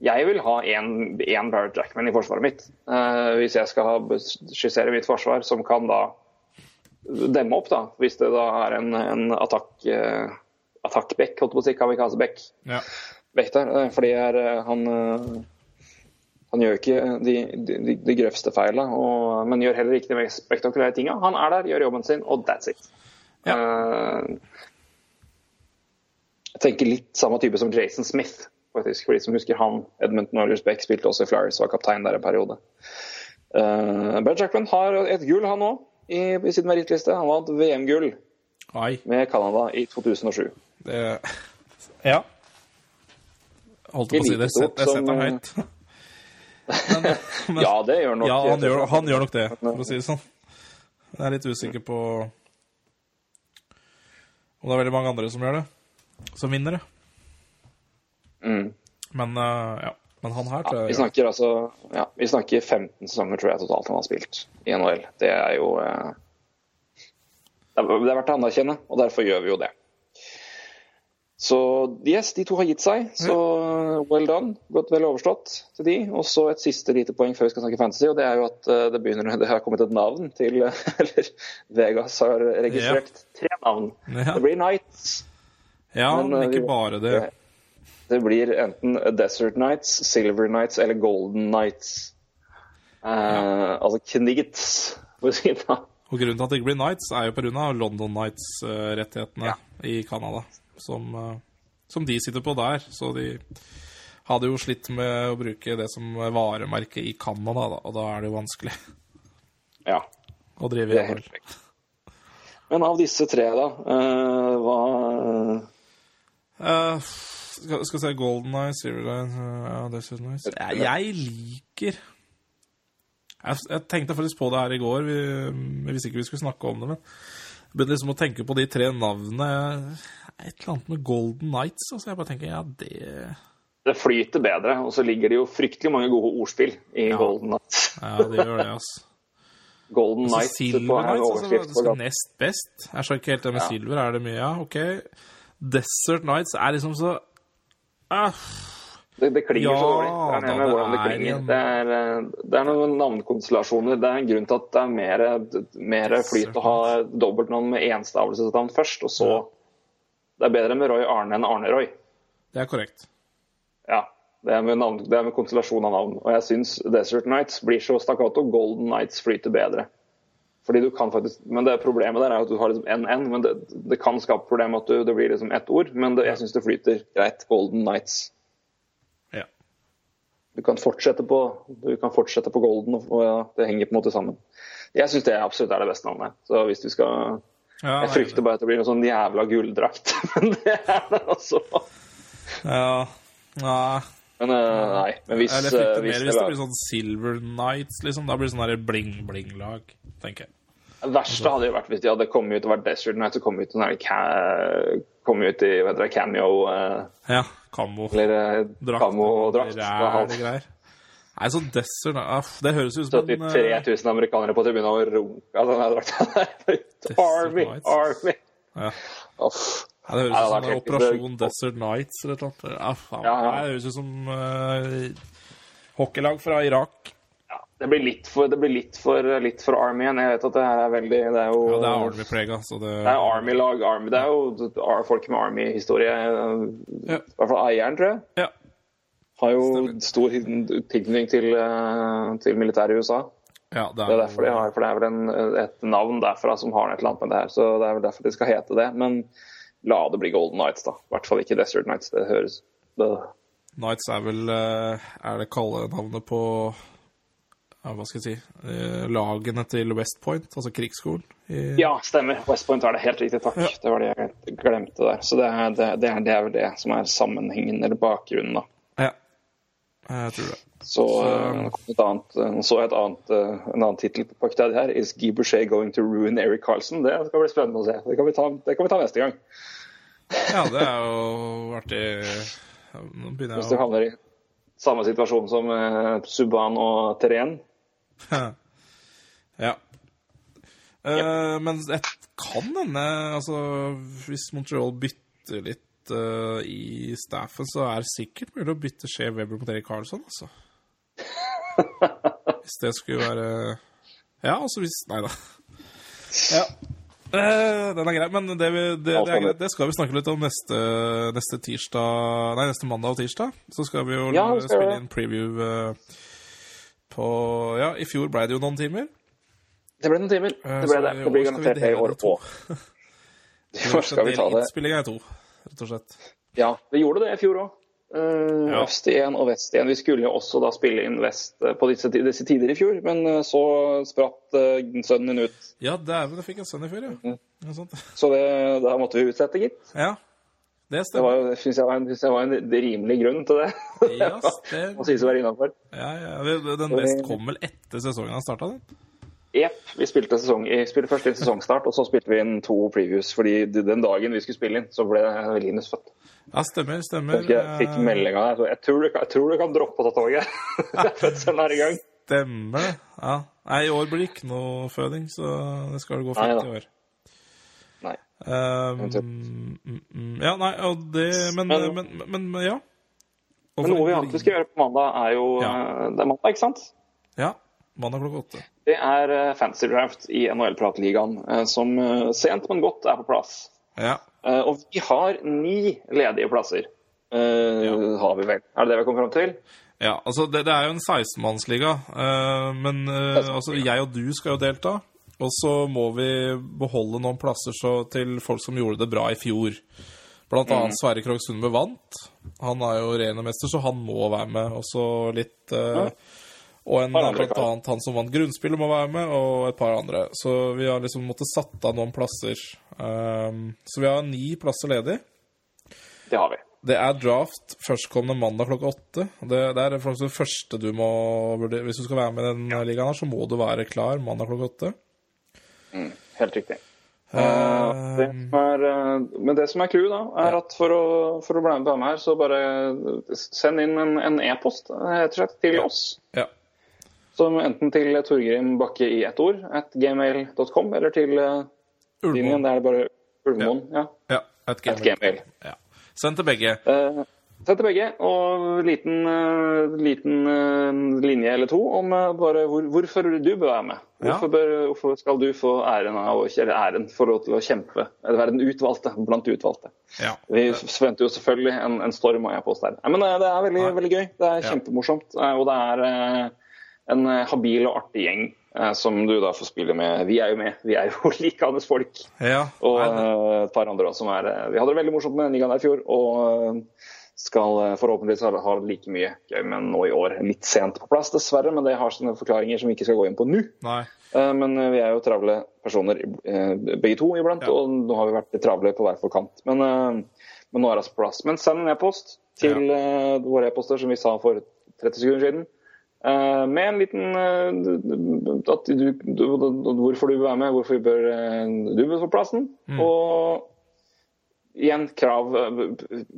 Jeg vil ha én Barrett Jackman i forsvaret mitt. Uh, hvis jeg skal ha, skissere mitt forsvar, som kan da demme opp, da. Hvis det da er en, en attakk, uh, attakkback, holdt på å si, kamikaze-back. ja. Back der, eh, fordi er, eh, han eh, han gjør ikke de, de, de, grøvste feila, men gjør heller ikke de mest spektakulære tinga. Han er der, gjør jobben sin, og that's it. Eh, jeg tenker litt samme type som Jason Smith, faktisk. For de som husker han. Edmundton Oilers Beck spilte også i Flyers, var kaptein der en periode. Uh, Brad Jackman har et gull, han òg, i, i sin merittliste. Han vant VM-gull Ai. med Canada i 2007. Det Ja. Holdt på å si det. Set, jeg setter som, høyt. [LAUGHS] Men, men, Ja, det gjør nok ja, han gjør, han gjør nok det, for å si det sånn. Jeg er litt usikker på om det er veldig mange andre som gjør det. Som vinner det. Mm. Men eh, ja. Men han her tror Vi snakker altså ja, vi snakker 15 sesonger tror jeg totalt han har spilt i NHL. Det er jo eh, Det er er verdt å anerkjenne, og derfor gjør vi jo det. Så yes, de to har gitt seg, så well done. Godt vel overstått til de. Og så et siste lite poeng før vi skal snakke fantasy, og det er jo at eh, det, begynner, [LAUGHS] det har kommet et navn til [LAUGHS] Eller Vegas har registrert tre navn. Ja. Det blir Knights. Ja, Men, men eh, ikke vi- bare det. Det blir enten Desert Nights, Silver Nights eller Golden Nights. Eh, Altså Knigts, for å si det. da. Og grunnen til at det ikke blir Nights, er jo pga. London Nights-rettighetene i Canada. Som, eh, som de sitter på der. Så de hadde jo slitt med å bruke det som varemerke i Canada, da, og da er det jo vanskelig Ja, å drive det er i helt NHL. Men av disse tre, da uh, Hva uh, skal, skal vi se Golden Eye, Zero Line ja, Desert Nights jeg liker jeg, jeg tenkte faktisk på det her i går, vi, vi visste ikke vi skulle snakke om det, men jeg begynte liksom å tenke på de tre navnene. Et eller annet med Golden Nights. Altså jeg bare tenker, ja, det Det flyter bedre, og så ligger det jo fryktelig mange gode ordspill i Ja. Golden Nights. Ja, det gjør det, altså. [LAUGHS] Golden Altså, Nights Silver Nights, altså, det nest best. Jeg skjønner ikke helt det med Silver. Er det mye? Ja, OK. Desert Nights er liksom så ah, Det, det klinger Ja, så dårlig. Det er da, det hvordan er klinger. Det er, eh, det er noen navnkonstellasjoner. Det er en grunn til at det er mer, mer flyt å ha dobbeltnavn med enstavelsesnavn først, og så Det er bedre med Roy Arne enn Arne Roy. Det er korrekt. Ja. Det er med, navn, det er med konstellasjon av navn. Og jeg syns Desert Nights blir så stakkato. Golden Nights flyter bedre. Fordi du kan faktisk, men det Problemet der er at du har liksom NN, men det, det kan skape problem at du, det blir liksom ett ord. Men det, jeg syns det flyter greit. Golden Nights. Du kan fortsette på, du kan fortsette på Golden, og, ja, det henger på en måte sammen. Jeg syns det absolutt er det beste navnet. Så hvis du skal Ja, Jeg frykter bare at det blir noe sånn jævla gulldrakt. [LAUGHS] Men det er det altså. Ja. Nei. Men eh, nei. Men hvis, Eller frykter eh, mer hvis hvis det det blir sånn Silver Nights, liksom. Da blir det sånn bling-bling-lag, tenker jeg. Det verste hadde jo vært hvis de hadde kommet ut og vært Desert Night og kommet ut, sånn kommet ut i hva heter det, cameo uh, Ja. Eller eh, Drakt. camo-drakt. Da Ræl greier. Nei, så Desert Aff, Det høres ut som 73 eh, 000 amerikanere på tribunen og runka sånn her drakta der. [LAUGHS] Army. Ja. Uff. Ja, det høres ut som en Operasjon Desert Nights eller noe. Ja. Ja. Det høres ut som hockeylag fra Irak. Det blir litt for, det blir litt for, litt for Army igjen. Jeg vet at det her er veldig Det er jo Ja, det er Army-prega, så det Det er Army-lag. Army, det er jo folk med Army-historie. Ja. I hvert fall eieren, tror jeg. Ja. Har jo Stemmer. stor tilknytning til, eh, til militæret i USA. Ja, det Det er derfor de har, for det er vel en, et navn derfra som har et eller annet med det her. Så det er vel derfor de skal hete det. Men la det bli Golden Nights, da. I hvert fall ikke Desert Nights. Det høres det, Nights er vel eh, Er det kallenavnet på ja, Hva skal jeg si eh, Lagene til West Point, altså krigsskolen? I, Ja, stemmer. West Point er det helt riktig. Takk. Det var det jeg glemte der. Så det er, det, det, er, det er det som er sammenhengen, eller bakgrunnen, da. ja. Jeg tror det. Så så... annet, eh, så et annet, eh, en annen tittel på pakket her. Is Guy Boucher going to ruin Eric Carlsen? Det skal bli spennende å se. Det kan vi ta, det kan vi ta neste gang. Ja, det er jo artig. Ja, Nå begynner Hvis du jeg å havner i samme situasjon som Subhaan og Terén. [LAUGHS] Ja. Eh, men det kan hende Altså, hvis Montreal bytter litt uh, i staffen, så er det sikkert mulig å bytte Shea Weber mot Erik Karlsson, altså. [LAUGHS] Hvis det skulle være Ja, altså hvis Nei da. Ja. Uh, den er grei, men det, vi, det, det, er greit. det skal vi snakke litt om neste, neste tirsdag Nei, neste mandag og tirsdag. Så skal vi jo Ja, skal spille inn preview eh, på Ja, i fjor ble det jo noen timer. Det ble noen timer. Eh, Det ble det. Det blir garantert det i år òg. I år skal vi [LAUGHS] [LAUGHS] ta det. Innspilling i to, rett og slett. Ja, vi gjorde det i fjor òg. Ja. Øst igjen og vest igjen. Vi skulle jo også da spille inn vest eh, på disse, disse tider i fjor, men eh, så spratt eh, sønnen din ut. Ja, dæven, jeg fikk en sønn i fjor, ja. Mm. Så det, da måtte vi utsette, gitt. ja. Det Det var jo- syns jeg, var en- synes jeg var en rimelig grunn til det. [LAUGHS] Yes, [LAUGHS] det, Må sies å være innafor. ja, ja, den best kom vel etter sesongen har starta, den? Jepp. Vi spilte, sesong, spilte først inn sesongstart, og så spilte vi inn to previews. fordi den dagen vi skulle spille inn, så ble Linus født. Ja, stemmer, stemmer. Jeg fikk Eh, melding av deg. Jeg tror du jeg tror du kan droppe å ta toget. [LAUGHS] Fødselen er i gang. Stemmer det. Ja. Nei, i år blir det ikke noe føding, så det skal gå fint i år. Um, ja, nei, og det Men, men, Men- men, ja. Og Men noe vi alltid skal gjøre på mandag, er jo Ja. eh, Det er mandag, ikke sant? Ja. Mandag klokka åtte. Det er eh, fancy draft i NHL-pratligaen, eh, som sent, men godt er på plass. Ja. Og vi har ni ledige plasser. Ja. Har vi vel. Er det det vi har kommet fram til? Ja, altså det, det er jo en 16-mannsliga, eh, men altså, jeg og du skal jo delta. Og så må vi beholde noen plasser så, til folk som gjorde det bra i fjor. Blant annet Sverre Krogh Sundbø vant. Han er jo rene mester, så han må være med. Og så litt eh, Og en, blant annet han som vant grunnspillet, må være med, og et par andre. Så vi har liksom måttet satt av noen plasser. Um, så vi har ni plasser ledig. Det har vi. Det er draft førstkommende mandag klokka åtte. Det, det er det første du må vurdere. Hvis du skal være med i den ligaen, her, så må du være klar mandag klokka åtte. Helt riktig. Uh, Det er, eh, men det som er clouet, da, er at for å, for å bli med her, så bare send inn en e-post e til oss. Ja. Som enten til Torgrim Bakke i ett ord, at gmail.com, eller til. Ulvmoen. Det er bare Ulvmoen. Ja. Ja, gmail. At gmail. Ja. Send til begge. Eh, Send til begge, og liten, eh, liten eh, linje eller to om eh, bare hvor, hvorfor du bør være med. Hvorfor, bør, hvorfor skal du få æren av eller æren for å, til å kjempe, eller være den utvalgte blant utvalgte. Ja. Vi forventer jo selvfølgelig en, en storm av e-post der. Men det er veldig, veldig gøy. Det er kjempemorsomt. Og det er en habil og artig gjeng som du da får spille med. Vi er jo med. Vi er jo [LAUGHS] likeandes folk. ja. Og et par andre også som er Vi hadde det veldig morsomt med den ligaen der i fjor. Og skal eh, forhåpentligvis ha, like mye gøy med nå i år. Litt sent på plass, dessverre, men det har sine forklaringer som vi ikke skal gå inn på nå. Nei. Eh, Men eh, vi er jo travle personer begge to iblant, Ja. og nå har vi vært travle på hver vår kant. Men, men nå er det altså på plass. Men send en e-post til ja. våre e-poster, som vi sa for 30 sekunder siden. med en liten at du, du, Hvorfor du bør være med, hvorfor bør eh, du bør få plassen. Mm. Og igjen, krav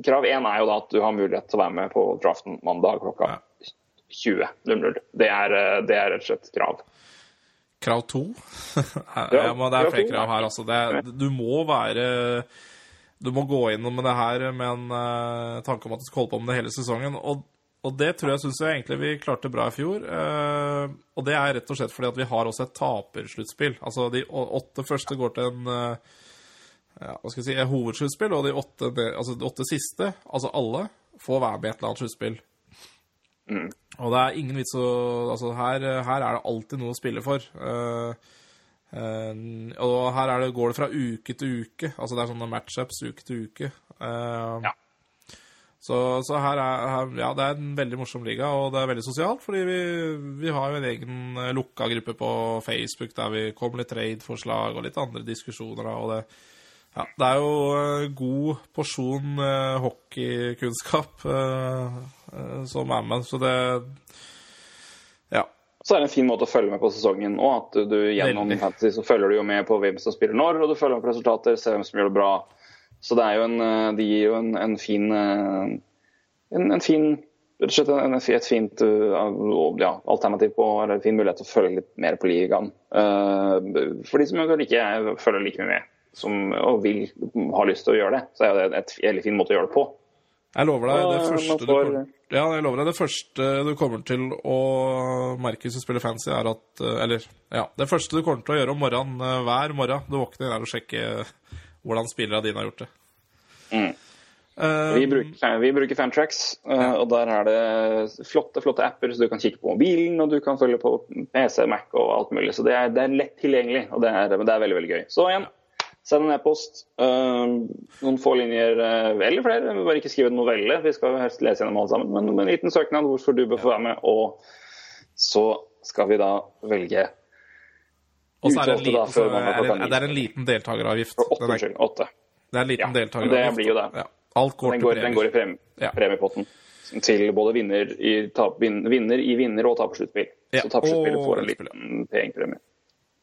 Krav én er jo da at du har mulighet til å være med på draften mandag klokka 20.00. Det, er, det rett og slett krav. Krav to? [LAUGHS] Ja, men det er flere krav her, altså. Det er, du må være Du må gå innom med det her med en uh, tanke om at du skal holde på med det hele sesongen. Og, og det tror jeg syns jeg egentlig vi klarte bra i fjor. eh, og det er rett og slett fordi at vi har også et tapersluttspill. Altså de åtte første går til en eh, ja, hva skal jeg si, hovedsluttspill, og de åtte, altså de åtte siste, altså alle, får være med et eller annet sluttspill. Og det er ingen vits å Altså, her, her er det alltid noe å spille for. Uh, uh, og her er det, går det fra uke til uke. Altså det er sånne matchups uke til uke. Uh, Ja. Så, så her er her, Ja, det er en veldig morsom liga, og det er veldig sosialt, fordi vi, vi har jo en egen lukka gruppe på Facebook der vi kommer litt trade-forslag og litt andre diskusjoner, og det ja, det er jo eh, god porsjon eh, hockeykunnskap eh, eh, som er med, så det Ja. Så er det en fin måte å følge med på sesongen òg. At du, gjennom Veldig. fantasy så følger du jo med på hvem som spiller når, og du følger med på resultater, ser hvem som gjør det bra. Så det er jo en, de gir jo en, en fin en, en fin rett og slett en, et fint ja, alternativ på, eller en fin mulighet til å følge litt mer på ligaen. Uh, for de som ikke følger like mye med, som, og vil ha lyst til å gjøre det, så er det et veldig fin måte å gjøre det på. Jeg lover deg det første får... du ja, jeg lover deg det første du kommer til å merke hvis du spiller fancy, er at eh, Eller, ja. Det første du kommer til å gjøre om morgenen eh, hver morgen du våkner, er å sjekke hvordan spillerne dine har gjort det. Mm. Um, Vi bruker, vi bruker Fantrax, ja. og der er det flotte flotte apper, så du kan kikke på mobilen, og du kan følge på PC, Mac og alt mulig. Så det er, det er lett tilgjengelig, og det er, det er veldig veldig gøy. Så igjen, send en e-post. Uh, noen få linjer, uh, eller flere. Bare ikke skriv en novelle, vi skal helst lese gjennom alle sammen. Men med en liten søknad hvorfor du bør få være med, og så skal vi da velge og så er det, en da er det, er en liten deltakeravgift. Er, Unnskyld, åtte. det er en liten Ja, deltakeravgift. det blir jo det. Ja. Alt går Den til går, den går i premier. prem, Ja. premiepotten til både vinner i, tap, vinner, i vinner- og tapersluttspill. Ja, Så tapersluttspillet får en liten pengepremie.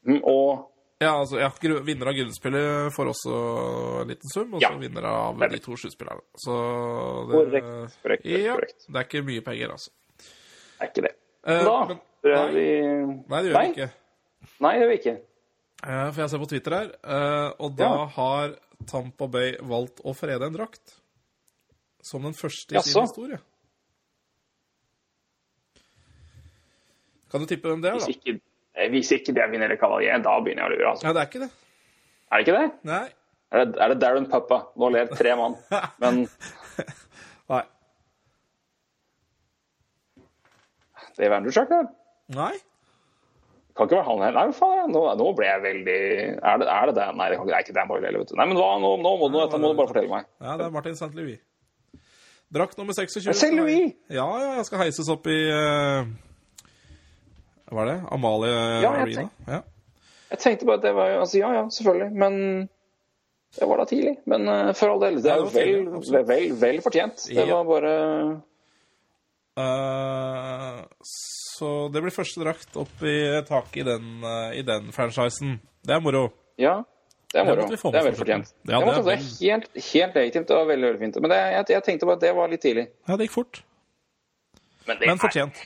Mm, og Ja, altså, ja, vinner av grunnspillet får også en liten sum, og så Ja. vinner av de to sluttspillerne. Så det, Korrekt, korrekt, ja, korrekt. det er ikke mye penger, altså. Det er ikke det. Eh, Da men- tror vi Nei, det gjør Nei. vi ikke. Nei, det gjør vi ikke. Eh, For jeg ser på Twitter her, eh, og da Ja. har Tampa Bay valgt å frede en drakt. Som den første i sin historie. Kan du tippe hvem det er, Hvis da? ikke, eh, hvis ikke det vinner Cavalier, da begynner jeg å lure. Altså. Ja, det er ikke det. Er det ikke det? Nei. Er det, er det Darren Puppa? Nå ler tre mann. [LAUGHS] Men Nei. Dave Andrewchuk, da? Nei. Kan ikke være han heller. Nei, faen, nå, nå ble jeg veldig Er det er det? det? Nei, det kan- det er ikke Dan Boyle heller, vet du. Nei, men hva? Nå, nå, må, nå, dette må du bare fortelle meg. Ja, det er Martin St. Louis. Drakt nummer 26. Er det St. Louis? Ja, ja, jeg skal heises opp i eh, Hva er det? Amalie Ja, Arena? Ja. Jeg tenkte bare at det var jo Altså, ja ja, selvfølgelig, men det var da tidlig. Men uh, for all del, det er jo vel, vel, vel, vel fortjent. Det Ja. var bare uh, så det blir første drakt opp i taket i den, eh, i den franchisen. Det er moro. Ja, det er moro. Det, Det er veldig fortjent. Ja, det, det er måtte, det er helt, helt legitimt. Var veldig, veldig fint. Men det, jeg, jeg tenkte bare at det var litt tidlig. Ja, det gikk fort. Men, det Men er- fortjent.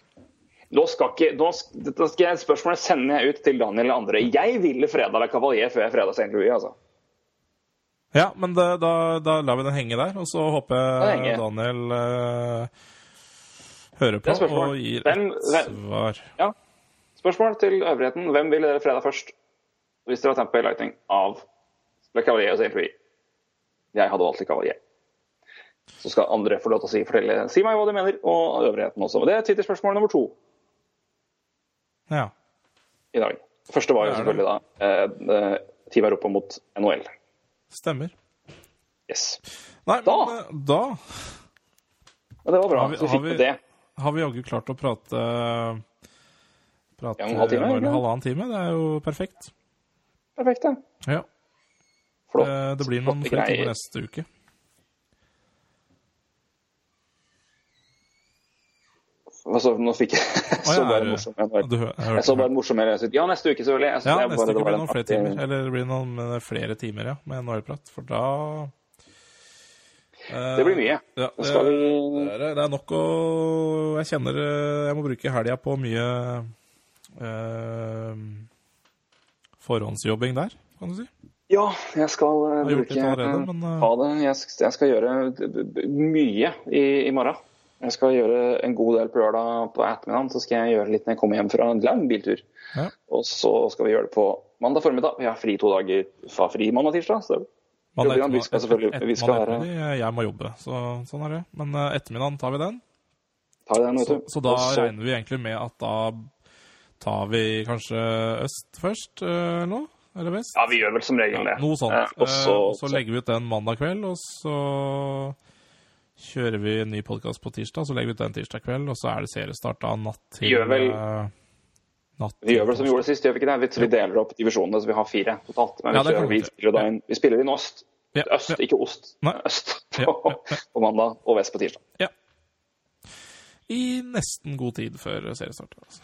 Nå skal ikke, nå, sk- skal jeg, spørsmålet sender jeg ut til Daniel eller andre. Jeg ville freda La Cavalier før jeg freda St. Louis, altså. Ja, men det, da, da lar vi den henge der, og så håper jeg. Daniel uh, hører er på og gir Hvem- et svar. Ja. Spørsmål til øvrigheten. Hvem ville dere freda først? Hvis dere har tempo i Lightning av Le Cavalier og St. Louis? Jeg hadde valgt Cavalier. Så skal andre få lov til å si, fortelle, si meg hva de mener, og øvrigheten også. Men det er Twitter-spørsmål nummer to Ja. i dag. Første var jo selvfølgelig da eh, eh, Team Europa mot NHL. Stemmer. Yes. Nei, Da! men eh, da Men det var bra. Har vi- så har fikk vi- vi det. har vi jaggu klart å prate Prate Ja, en halv time, en halvannen time. Det er jo perfekt. Perfekt, det. Ja. Flott. Det, Det blir noen flere timer neste uke. Altså, nå fikk jeg [LAUGHS] så ja, bare morsom en. Du, jeg Jeg så bare morsom. Jeg synes, Ja, neste uke, selvfølgelig. Ja, neste bare- uke blir det noen flere timer. Eller det blir noen eh, flere timer, ja, med NHL-prat. For da eh, Det blir mye. Ja, det, vi det, er, det er nok å Jeg kjenner eh, jeg må bruke helga på mye eh, forhåndsjobbing der, kan du si. Ja, jeg skal eh, bruke litt allerede, men, uh... ha det. Jeg skal, jeg skal gjøre mye i, i morgen. Jeg skal gjøre en god del på lørdag på ettermiddagen. Så skal jeg gjøre litt når jeg kommer hjem fra en lang biltur. Ja. Og så skal vi gjøre det på mandag formiddag. Vi har fri to dager fra fri mandag tirsdag. Så Mandag vi skal selvfølgelig- vi skal mandag være- Jeg må jobbe, så sånn er det. Men eh, ettermiddagen tar vi den. tar vi den, Så, så da Også... regner vi egentlig med at da tar vi kanskje øst først, eh, eller noe? Eller vest? Ja, vi gjør vel som regel det. Noe sånt. Eh, og Eh, så legger vi ut den mandag kveld, og så kjører vi en ny podkast på tirsdag. Så legger vi ut den tirsdag kveld, og så er det seriestart da natt til gjør vel- eh, natt Vi gjør vel som vi gjorde sist, gjør vi ikke det? Vi, deler opp divisjonene, så vi har fire totalt. Men Ja, vi, kjører, vi spiller, da inn, vi spiller inn øst. Ja, Øst, ja. ikke ost. Nei. Øst på, [LAUGHS] på mandag og vest på tirsdag. Ja. I nesten god tid før seriestart. Altså.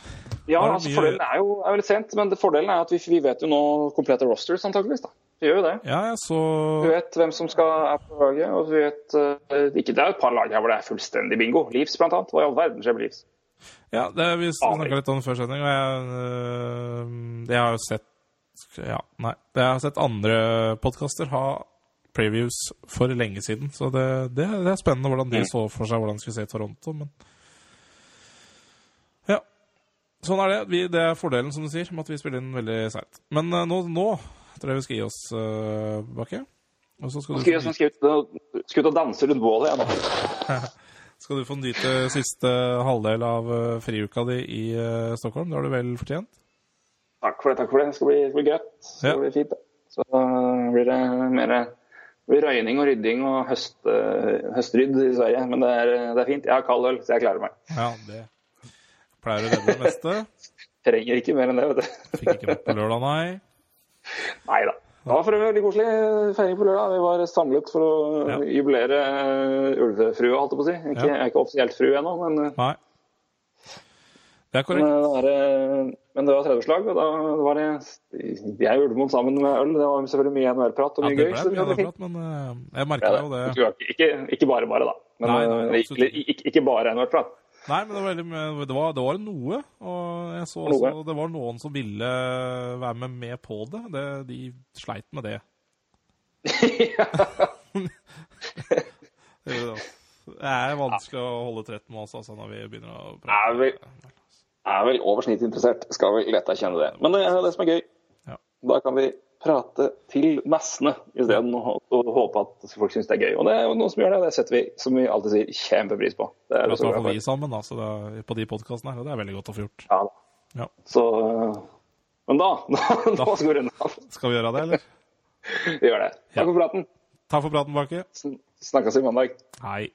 Ja, altså mye- Fordelen er jo er jo litt sent, men fordelen er at vi, vi vet jo nå komplette rosters, antakeligvis. da. Vi gjør jo det. Ja, ja, så Vi vet hvem som skal er på laget, og vi vet uh, ikke, Det er jo et par lag her hvor det er fullstendig bingo. Leeds, blant annet. Hva i all verden skjer med Leeds? Ja, det, vi snakka litt om før sending, og jeg, øh, jeg har jo sett Ja, nei. Jeg har sett andre podkaster ha previews for lenge siden, så det, det, det er spennende hvordan de Mm. så for seg hvordan de skulle se Toronto, men Ja. Sånn er det. Vi, det er fordelen, som du sier, med at vi spiller inn veldig seint. Men øh, nå, nå tror jeg vi skal gi oss, uh, Bakke. Og så skal du, skal ut og- skal ut og danse rundt bålet, jeg nå. [LAUGHS] skal du få nyte siste halvdel av øh, friuka di i uh, Stockholm. Det har du vel fortjent? Takk for det. takk for Det Det skal bli, det skal bli greit. Det skal Ja. bli fint. Så blir det mer blir røyning og rydding og høst, eh, høstrydd i Sverige. Men det er, det er fint. Jeg har kald øl, så jeg klarer meg. Ja, det pleier å redde det meste. [LAUGHS] Trenger ikke mer enn det, vet du. Fikk ikke vært på lørdag, nei. Nei da. Det var for øvrig veldig koselig feiring på lørdag. Vi var samlet for å Ja. jubilere eh, ulvefrua, holdt jeg på å si. Ikke, Ja. Jeg er ikke offisielt fru ennå, men, eh, Nei. Det er men, korrekt. det var, eh, men det var tredjeslag, og da var det Jeg og Ulvmoen sammen med øl. Det var selvfølgelig mye NHL-prat og Ja, mye det gøy. ble gøy. det fint. prat, men eh, jeg Ja, merka jo det. det. Ikke, ikke bare bare, da. Men Nei, nei, eh, ikke, ikke, ikke bare NHL-prat. Nei, men det var, veldig, det var, det var noe. Og jeg så Noe. også det var noen som ville være med, med på det. det. De sleit med det. [LAUGHS] Det det, altså. Er vanskelig å holde trett med oss altså, når vi begynner å Er vel- prate. er vel over snittet interessert, skal vel lett erkjenne det. Men det er det som er gøy. Ja. Da kan vi prate til massene isteden og, håpe at folk syns det er gøy. Og det er jo noen som gjør det, og det setter vi, som vi alltid sier, kjempepris på. Det er også vi sammen da, er, på de podkastene her, og det er veldig godt å få gjort. Ja, da. Ja. Så Men da, [LAUGHS] da, da skal vi runde av. Skal vi gjøre det, eller? [LAUGHS] Vi gjør det. Ja. Takk for praten. Takk for praten, Bakke. Snakkes i mandag. Hei.